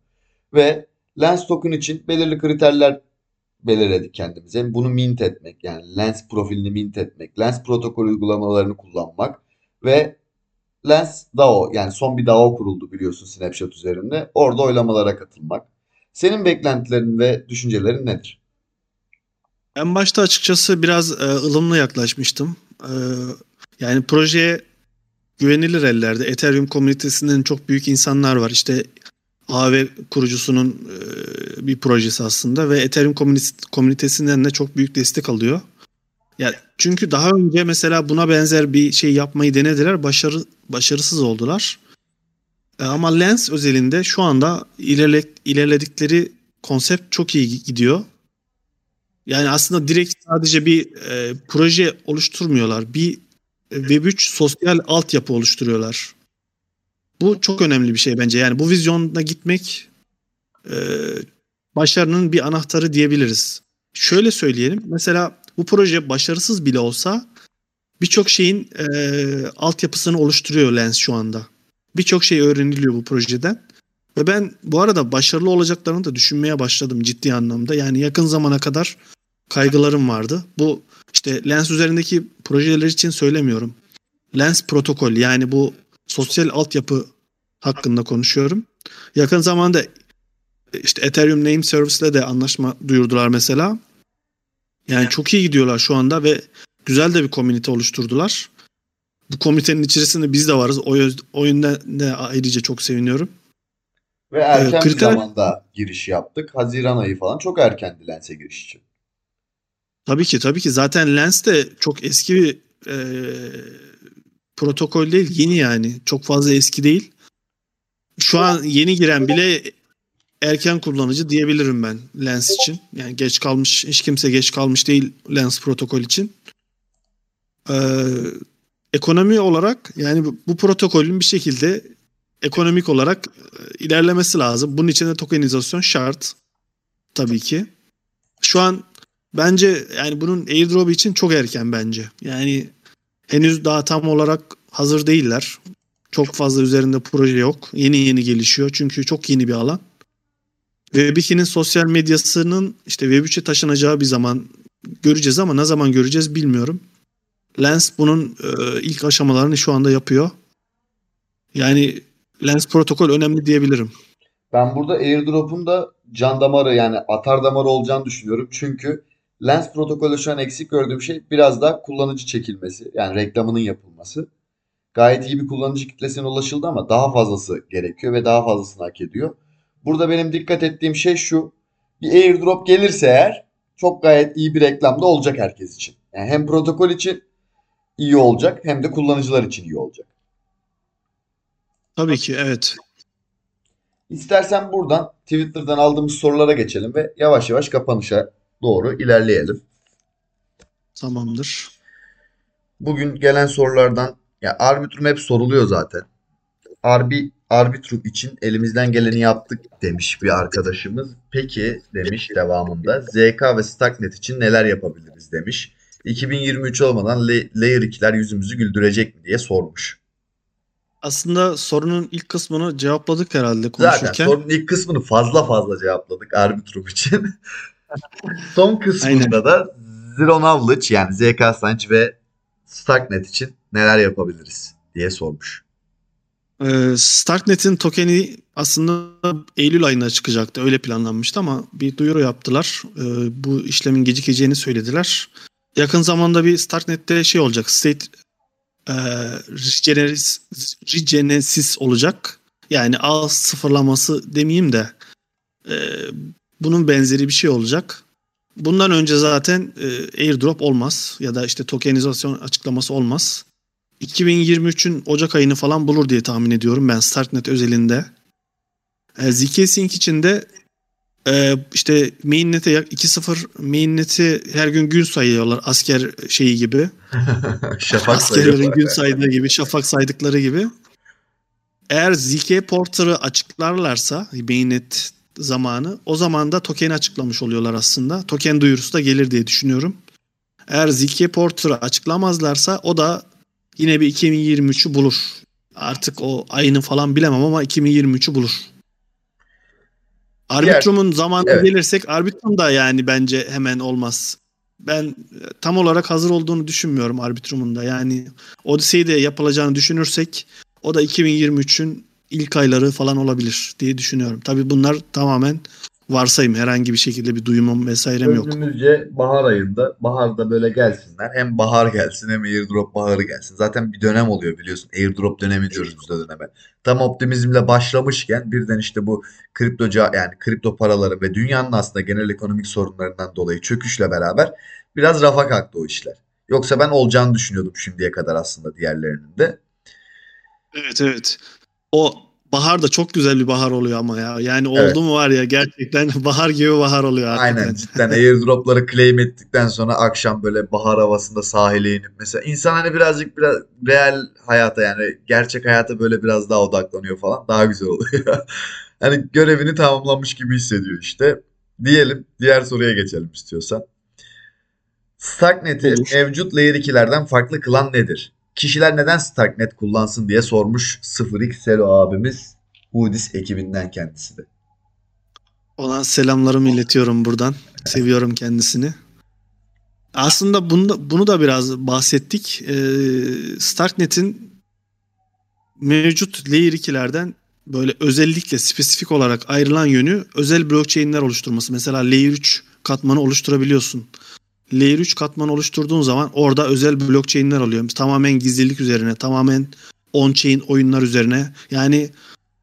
Ve Lens token için belirli kriterler belirledik kendimize. Bunu mint etmek yani Lens profilini mint etmek, Lens protokol uygulamalarını kullanmak ve Lens DAO yani son bir DAO kuruldu biliyorsun Snapchat üzerinde. Orada oylamalara katılmak. Senin beklentilerin ve düşüncelerin nedir? En başta açıkçası biraz e, ılımlı yaklaşmıştım. E, yani projeye güvenilir ellerde. Ethereum komünitesinden çok büyük insanlar var. İşte AV kurucusunun e, bir projesi aslında ve Ethereum komünit- komünitesinden de çok büyük destek alıyor. Yani çünkü daha önce mesela buna benzer bir şey yapmayı denediler, başarı başarısız oldular. E, ama Lens özelinde şu anda ilerle, ilerledikleri konsept çok iyi gidiyor. Yani aslında direkt sadece bir e, proje oluşturmuyorlar. Bir e, Web3 sosyal altyapı oluşturuyorlar. Bu çok önemli bir şey bence. Yani bu vizyonda gitmek e, başarının bir anahtarı diyebiliriz. Şöyle söyleyelim. Mesela bu proje başarısız bile olsa birçok şeyin e, altyapısını oluşturuyor Lens şu anda. Birçok şey öğreniliyor bu projeden. Ve ben bu arada başarılı olacaklarını da düşünmeye başladım ciddi anlamda. Yani yakın zamana kadar kaygılarım vardı. Bu işte Lens üzerindeki projeler için söylemiyorum. Lens protokol yani bu sosyal altyapı hakkında konuşuyorum. Yakın zamanda işte Ethereum Name Service'le de anlaşma duyurdular mesela. Yani çok iyi gidiyorlar şu anda ve güzel de bir komünite oluşturdular. Bu komitenin içerisinde biz de varız. O, o yönden de ayrıca çok seviniyorum. Ve erken bir kriter- zamanda giriş yaptık. Haziran ayı falan çok erkendi Lens'e giriş için. Tabii ki tabii ki zaten Lens de çok eski bir e, protokol değil yeni yani çok fazla eski değil. Şu an yeni giren bile erken kullanıcı diyebilirim ben Lens için. Yani geç kalmış hiç kimse geç kalmış değil Lens protokol için. Ee, ekonomi olarak yani bu, bu protokolün bir şekilde ekonomik olarak e, ilerlemesi lazım. Bunun için de tokenizasyon şart tabii ki. Şu an Bence yani bunun airdrop için çok erken bence. Yani henüz daha tam olarak hazır değiller. Çok fazla üzerinde proje yok. Yeni yeni gelişiyor çünkü çok yeni bir alan. Web2'nin sosyal medyasının işte Web3'e taşınacağı bir zaman göreceğiz ama ne zaman göreceğiz bilmiyorum. Lens bunun e, ilk aşamalarını şu anda yapıyor. Yani Lens protokol önemli diyebilirim. Ben burada airdrop'un da can damarı yani atar damarı olacağını düşünüyorum. Çünkü Lens protokolü şu an eksik gördüğüm şey biraz daha kullanıcı çekilmesi. Yani reklamının yapılması. Gayet iyi bir kullanıcı kitlesine ulaşıldı ama daha fazlası gerekiyor ve daha fazlasını hak ediyor. Burada benim dikkat ettiğim şey şu. Bir airdrop gelirse eğer çok gayet iyi bir reklam da olacak herkes için. Yani hem protokol için iyi olacak hem de kullanıcılar için iyi olacak. Tabii ki evet. İstersen buradan Twitter'dan aldığımız sorulara geçelim ve yavaş yavaş kapanışa doğru ilerleyelim. Tamamdır. Bugün gelen sorulardan ya Arbitrum hep soruluyor zaten. Arbi Arbitrum için elimizden geleni yaptık demiş bir arkadaşımız. Peki demiş devamında ZK ve Stacknet için neler yapabiliriz demiş. 2023 olmadan Layer 2'ler yüzümüzü güldürecek mi diye sormuş. Aslında sorunun ilk kısmını cevapladık herhalde konuşurken. Zaten sorunun ilk kısmını fazla fazla cevapladık Arbitrum için. (laughs) Son kısmında Aynen. da Zero Knowledge yani ZK Science ve Starknet için neler yapabiliriz diye sormuş. Ee, Starknet'in tokeni aslında Eylül ayında çıkacaktı. Öyle planlanmıştı ama bir duyuru yaptılar. Ee, bu işlemin gecikeceğini söylediler. Yakın zamanda bir Starknet'te şey olacak. State e, regenesis olacak. Yani ağ sıfırlaması demeyeyim de e, bunun benzeri bir şey olacak. Bundan önce zaten e, airdrop olmaz ya da işte tokenizasyon açıklaması olmaz. 2023'ün Ocak ayını falan bulur diye tahmin ediyorum ben Starknet özelinde. E, ZK Sync için de e, işte mainnet'e 2.0 mainnet'i her gün gün sayıyorlar asker şeyi gibi. (laughs) şafak Askerlerin gün saydığı gibi, şafak saydıkları gibi. Eğer ZK Porter'ı açıklarlarsa mainnet zamanı o zaman da token açıklamış oluyorlar aslında. Token duyurusu da gelir diye düşünüyorum. Eğer ZK Porter'ı açıklamazlarsa o da yine bir 2023'ü bulur. Artık o ayını falan bilemem ama 2023'ü bulur. Arbitrum'un zamanına evet. gelirsek Arbitrum da yani bence hemen olmaz. Ben e, tam olarak hazır olduğunu düşünmüyorum Arbitrum'un da. Yani Odyssey'de yapılacağını düşünürsek o da 2023'ün ilk ayları falan olabilir diye düşünüyorum. Tabii bunlar tamamen varsayım. Herhangi bir şekilde bir duyumum vesairem yok. Önümüzce bahar ayında. Baharda böyle gelsinler. Hem bahar gelsin hem airdrop baharı gelsin. Zaten bir dönem oluyor biliyorsun. Airdrop dönemi diyoruz biz de döneme. Tam optimizmle başlamışken birden işte bu kripto yani kripto paraları ve dünyanın aslında genel ekonomik sorunlarından dolayı çöküşle beraber biraz rafa kalktı o işler. Yoksa ben olacağını düşünüyordum şimdiye kadar aslında diğerlerinin de. Evet evet. O bahar da çok güzel bir bahar oluyor ama ya. Yani oldu evet. mu var ya gerçekten (laughs) bahar gibi bahar oluyor hakikaten. Aynen cidden airdropları claim ettikten sonra akşam böyle bahar havasında sahile inip mesela insan hani birazcık biraz real hayata yani gerçek hayata böyle biraz daha odaklanıyor falan daha güzel oluyor. (laughs) hani görevini tamamlamış gibi hissediyor işte. Diyelim diğer soruya geçelim istiyorsan. Starknet'i mevcut Layer 2'lerden farklı kılan nedir? Kişiler neden Starknet kullansın diye sormuş 0x Selo abimiz Hudis ekibinden kendisi de. Ona selamlarımı iletiyorum buradan. Seviyorum kendisini. Aslında bunu, bunu da biraz bahsettik. Ee, Starknet'in mevcut Layer 2'lerden böyle özellikle spesifik olarak ayrılan yönü özel blockchain'ler oluşturması. Mesela Layer 3 katmanı oluşturabiliyorsun. Layer 3 katmanı oluşturduğun zaman orada özel blockchain'ler oluyor. Tamamen gizlilik üzerine, tamamen on-chain oyunlar üzerine. Yani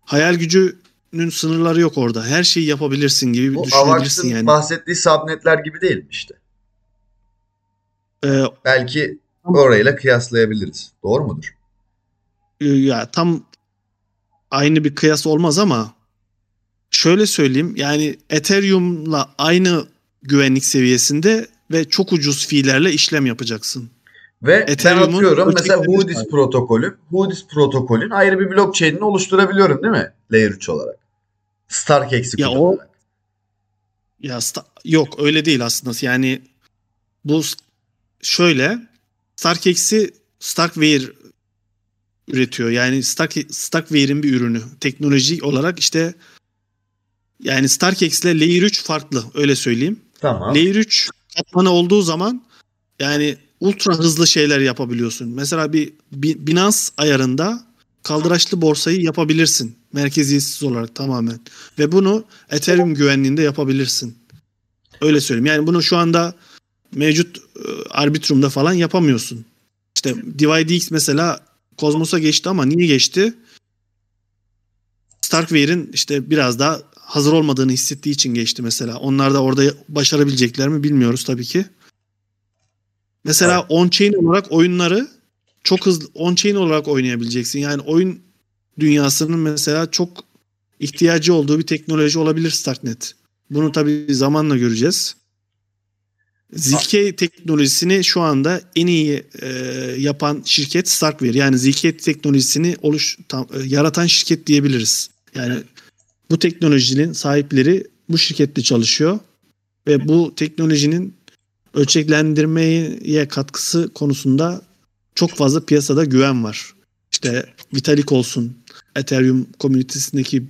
hayal gücünün sınırları yok orada. Her şeyi yapabilirsin gibi Bu düşünebilirsin yani. bahsettiği subnetler gibi değil mi işte? Ee, Belki orayla kıyaslayabiliriz. Doğru mudur? Ya tam aynı bir kıyas olmaz ama şöyle söyleyeyim yani Ethereum'la aynı güvenlik seviyesinde ve çok ucuz fiillerle işlem yapacaksın. Ve ben atıyorum mesela Hudis protokolü. Hudis protokolün ayrı bir blockchain'ini oluşturabiliyorum değil mi? Layer 3 olarak. StarkX'i ya o, Ya yok öyle değil aslında. Yani bu şöyle StarkX'i Starkware üretiyor. Yani Stark Starkware'in bir ürünü. Teknoloji olarak işte yani StarkX ile Layer 3 farklı öyle söyleyeyim. Tamam. Layer 3 katmanı olduğu zaman yani ultra hızlı şeyler yapabiliyorsun. Mesela bir Binance ayarında kaldıraçlı borsayı yapabilirsin. Merkeziyetsiz olarak tamamen. Ve bunu Ethereum güvenliğinde yapabilirsin. Öyle söyleyeyim. Yani bunu şu anda mevcut e, Arbitrum'da falan yapamıyorsun. İşte DivideX mesela Cosmos'a geçti ama niye geçti? Starkware'in işte biraz daha hazır olmadığını hissettiği için geçti mesela. Onlar da orada başarabilecekler mi bilmiyoruz tabii ki. Mesela Evet. on-chain olarak oyunları çok hızlı on-chain olarak oynayabileceksin. Yani oyun dünyasının mesela çok ihtiyacı olduğu bir teknoloji olabilir Starknet. Bunu tabii zamanla göreceğiz. ZK teknolojisini şu anda en iyi e, yapan şirket Starkware. Yani ZK teknolojisini oluş tam, e, yaratan şirket diyebiliriz. Yani bu teknolojinin sahipleri bu şirkette çalışıyor ve bu teknolojinin ölçeklendirmeye katkısı konusunda çok fazla piyasada güven var. İşte Vitalik olsun, Ethereum komünitesindeki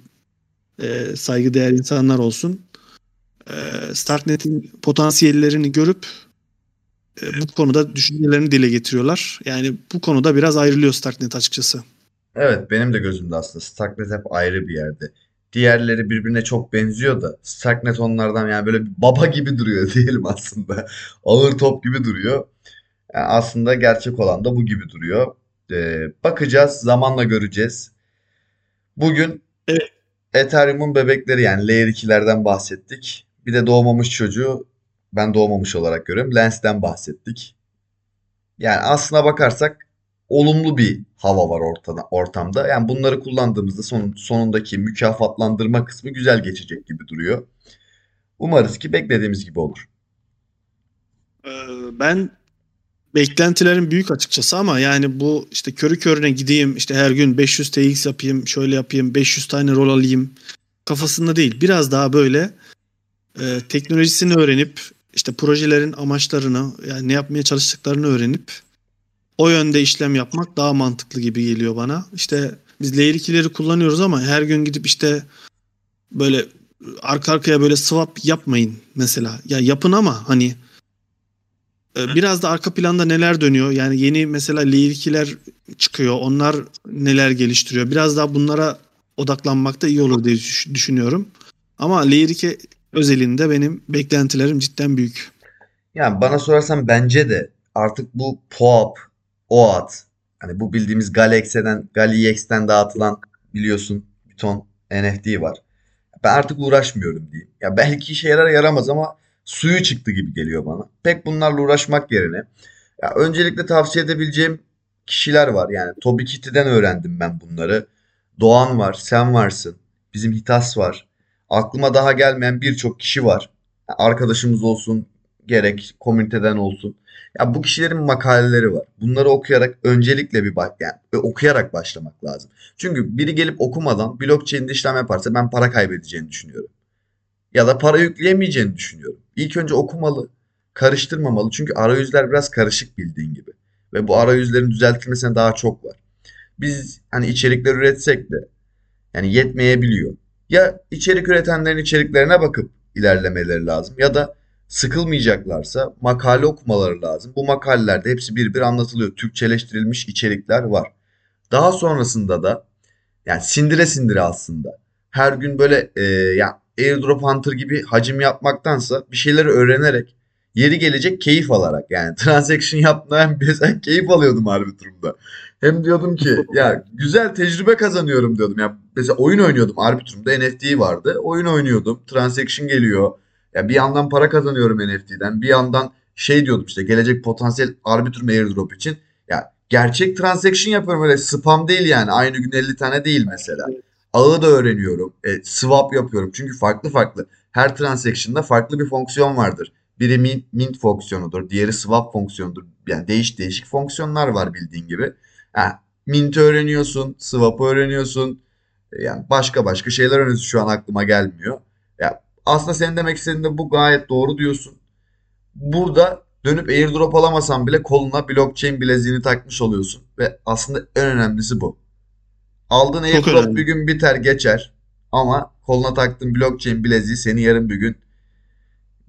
e, saygıdeğer insanlar olsun. E, Starknet'in potansiyellerini görüp e, bu konuda düşüncelerini dile getiriyorlar. Yani bu konuda biraz ayrılıyor Starknet açıkçası. Evet benim de gözümde aslında Starknet hep ayrı bir yerde. Diğerleri birbirine çok benziyor da Starknet onlardan yani böyle baba gibi duruyor (laughs) diyelim aslında. Ağır top gibi duruyor. Yani aslında gerçek olan da bu gibi duruyor. Ee, bakacağız, zamanla göreceğiz. Bugün Evet. Ethereum'un bebekleri yani Layer 2'lerden bahsettik. Bir de doğmamış çocuğu ben doğmamış olarak görüyorum. Lens'ten bahsettik. Yani aslına bakarsak olumlu bir hava var ortada, ortamda. Yani bunları kullandığımızda son, sonundaki mükafatlandırma kısmı güzel geçecek gibi duruyor. Umarız ki beklediğimiz gibi olur. Ee, Ben beklentilerim büyük açıkçası ama yani bu işte körü körüne gideyim işte her gün 500 TX yapayım şöyle yapayım 500 tane rol alayım kafasında değil. Biraz daha böyle e, teknolojisini öğrenip işte projelerin amaçlarını yani ne yapmaya çalıştıklarını öğrenip o yönde işlem yapmak daha mantıklı gibi geliyor bana. İşte biz Layer 2'leri kullanıyoruz ama her gün gidip işte böyle arka arkaya böyle swap yapmayın mesela. Ya yapın ama hani e, biraz da arka planda neler dönüyor? Yani yeni mesela Layer 2'ler çıkıyor. Onlar neler geliştiriyor? Biraz daha bunlara odaklanmak da iyi olur diye düş- düşünüyorum. Ama Layer 2 özelinde benim beklentilerim cidden büyük. Yani bana sorarsan bence de artık bu POAP, OAT, hani bu bildiğimiz Galex'ten, Galix'ten dağıtılan biliyorsun bir ton NFT var. Ben artık uğraşmıyorum diyeyim. Ya belki işe yarar yaramaz ama suyu çıktı gibi geliyor bana. Pek bunlarla uğraşmak yerine ya öncelikle tavsiye edebileceğim kişiler var. Yani Toby Kitty'den öğrendim ben bunları. Doğan var, sen varsın. Bizim Hitas var. Aklıma daha gelmeyen birçok kişi var. Arkadaşımız olsun, gerek komüniteden olsun. Ya bu kişilerin makaleleri var. Bunları okuyarak öncelikle bir bak yani okuyarak başlamak lazım. Çünkü biri gelip okumadan blockchain'de işlem yaparsa ben para kaybedeceğini düşünüyorum. Ya da para yükleyemeyeceğini düşünüyorum. İlk önce okumalı, karıştırmamalı. Çünkü arayüzler biraz karışık bildiğin gibi. Ve bu arayüzlerin düzeltilmesine daha çok var. Biz hani içerikler üretsek de yani yetmeyebiliyor. Ya içerik üretenlerin içeriklerine bakıp ilerlemeleri lazım ya da sıkılmayacaklarsa makale okumaları lazım. Bu makalelerde hepsi bir bir anlatılıyor. Türkçeleştirilmiş içerikler var. Daha sonrasında da yani sindire sindire aslında. Her gün böyle e, ya airdrop hunter gibi hacim yapmaktansa bir şeyleri öğrenerek yeri gelecek keyif alarak yani (laughs) transaction yapmayan mesela keyif alıyordum Arbitrum'da. Hem diyordum ki ya güzel tecrübe kazanıyorum diyordum. Ya mesela oyun oynuyordum Arbitrum'da NFT vardı. Oyun oynuyordum. Transaction geliyor. Ya bir yandan para kazanıyorum NFT'den. Bir yandan şey diyordum işte gelecek potansiyel Arbitrum airdrop için. Ya gerçek transaction yapıyorum öyle spam değil yani. Aynı gün 50 tane değil mesela. Ağı da öğreniyorum. E, swap yapıyorum. Çünkü farklı farklı. Her transaction'da farklı bir fonksiyon vardır. Biri mint, mint fonksiyonudur. Diğeri swap fonksiyonudur. Yani değişik değişik fonksiyonlar var bildiğin gibi. Ha, mint öğreniyorsun. Swap öğreniyorsun. E, Yani başka başka şeyler öğreniyorsun. Şu an aklıma gelmiyor. Ya aslında senin demek istediğin de bu gayet doğru diyorsun. Burada dönüp airdrop alamasan bile koluna blockchain bileziğini takmış oluyorsun. Ve aslında en önemlisi bu. Aldığın Çok airdrop önemli. bir gün biter geçer. Ama koluna taktığın blockchain bileziği seni yarın bir gün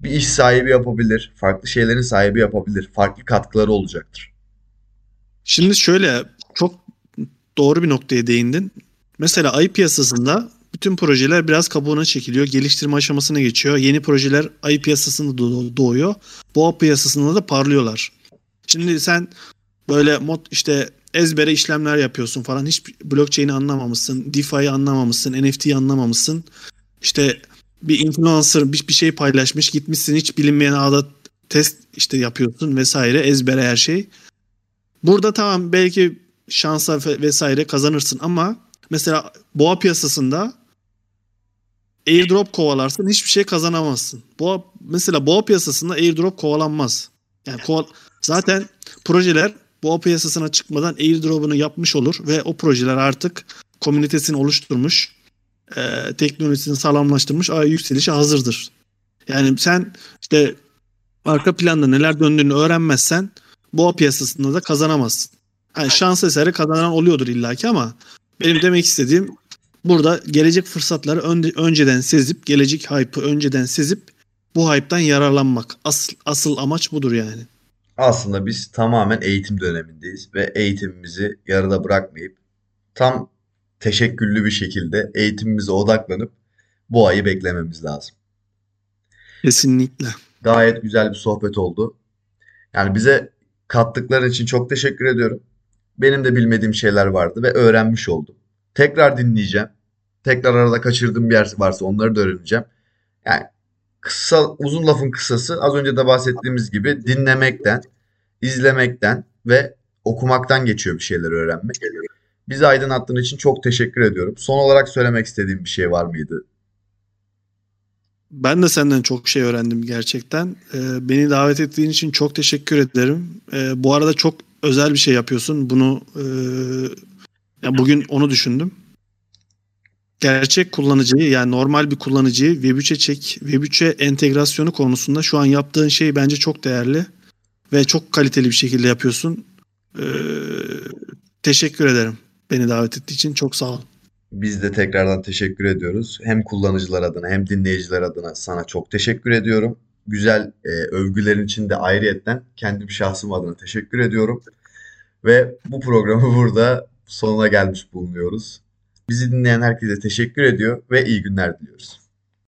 bir iş sahibi yapabilir. Farklı şeylerin sahibi yapabilir. Farklı katkıları olacaktır. Şimdi şöyle çok doğru bir noktaya değindin. Mesela ayı piyasasında bütün projeler biraz kabuğuna çekiliyor. Geliştirme aşamasına geçiyor. Yeni projeler ayı piyasasında doğ- doğuyor. Boğa piyasasında da parlıyorlar. Şimdi sen böyle mod işte ezbere işlemler yapıyorsun falan. Hiç blockchain'i anlamamışsın. DeFi'yi anlamamışsın. NFT'yi anlamamışsın. İşte bir influencer bir, bir şey paylaşmış. Gitmişsin hiç bilinmeyen ağda test işte yapıyorsun vesaire. Ezbere her şey. Burada tamam belki şansa ve- vesaire kazanırsın ama mesela boğa piyasasında airdrop kovalarsın hiçbir şey kazanamazsın. Boğa mesela boğa piyasasında airdrop kovalanmaz. Yani koval- zaten projeler boğa piyasasına çıkmadan airdrop'unu yapmış olur ve o projeler artık komünitesini oluşturmuş, e, teknolojisini sağlamlaştırmış, ay yükselişe hazırdır. Yani sen işte arka planda neler döndüğünü öğrenmezsen boğa piyasasında da kazanamazsın. Yani şans eseri kazanan oluyordur illaki ama benim demek istediğim burada gelecek fırsatları önde- önceden sezip, gelecek hype'ı önceden sezip bu hype'tan yararlanmak. Asıl, asıl amaç budur yani. Aslında biz tamamen eğitim dönemindeyiz ve eğitimimizi yarıda bırakmayıp tam teşekküllü bir şekilde eğitimimize odaklanıp bu ayı beklememiz lazım. Kesinlikle. Gayet güzel bir sohbet oldu. Yani bize kattıkları için çok teşekkür ediyorum. Benim de bilmediğim şeyler vardı ve öğrenmiş oldum. Tekrar dinleyeceğim. Tekrar arada kaçırdığım bir yer varsa onları da öğreneceğim. Yani kısa, uzun lafın kısası az önce de bahsettiğimiz gibi dinlemekten, izlemekten ve okumaktan geçiyor bir şeyler öğrenmek. Bizi aydınlattığın için çok teşekkür ediyorum. Son olarak söylemek istediğim bir şey var mıydı? Ben de senden çok şey öğrendim gerçekten. Ee, beni davet ettiğin için çok teşekkür ederim. Ee, bu arada çok özel bir şey yapıyorsun. Bunu e, ya bugün onu düşündüm. Gerçek kullanıcıyı yani normal bir kullanıcıyı Web3'e çek, Web3'e entegrasyonu konusunda şu an yaptığın şey bence çok değerli ve çok kaliteli bir şekilde yapıyorsun. Ee, teşekkür ederim beni davet ettiğin için. Çok sağ ol. Biz de tekrardan teşekkür ediyoruz. Hem kullanıcılar adına hem dinleyiciler adına sana çok teşekkür ediyorum. Güzel e, övgülerin için de ayrıyetten kendim şahsım adına teşekkür ediyorum. Ve bu programı (laughs) burada sonuna gelmiş bulunuyoruz. Bizi dinleyen herkese teşekkür ediyor ve iyi günler diliyoruz.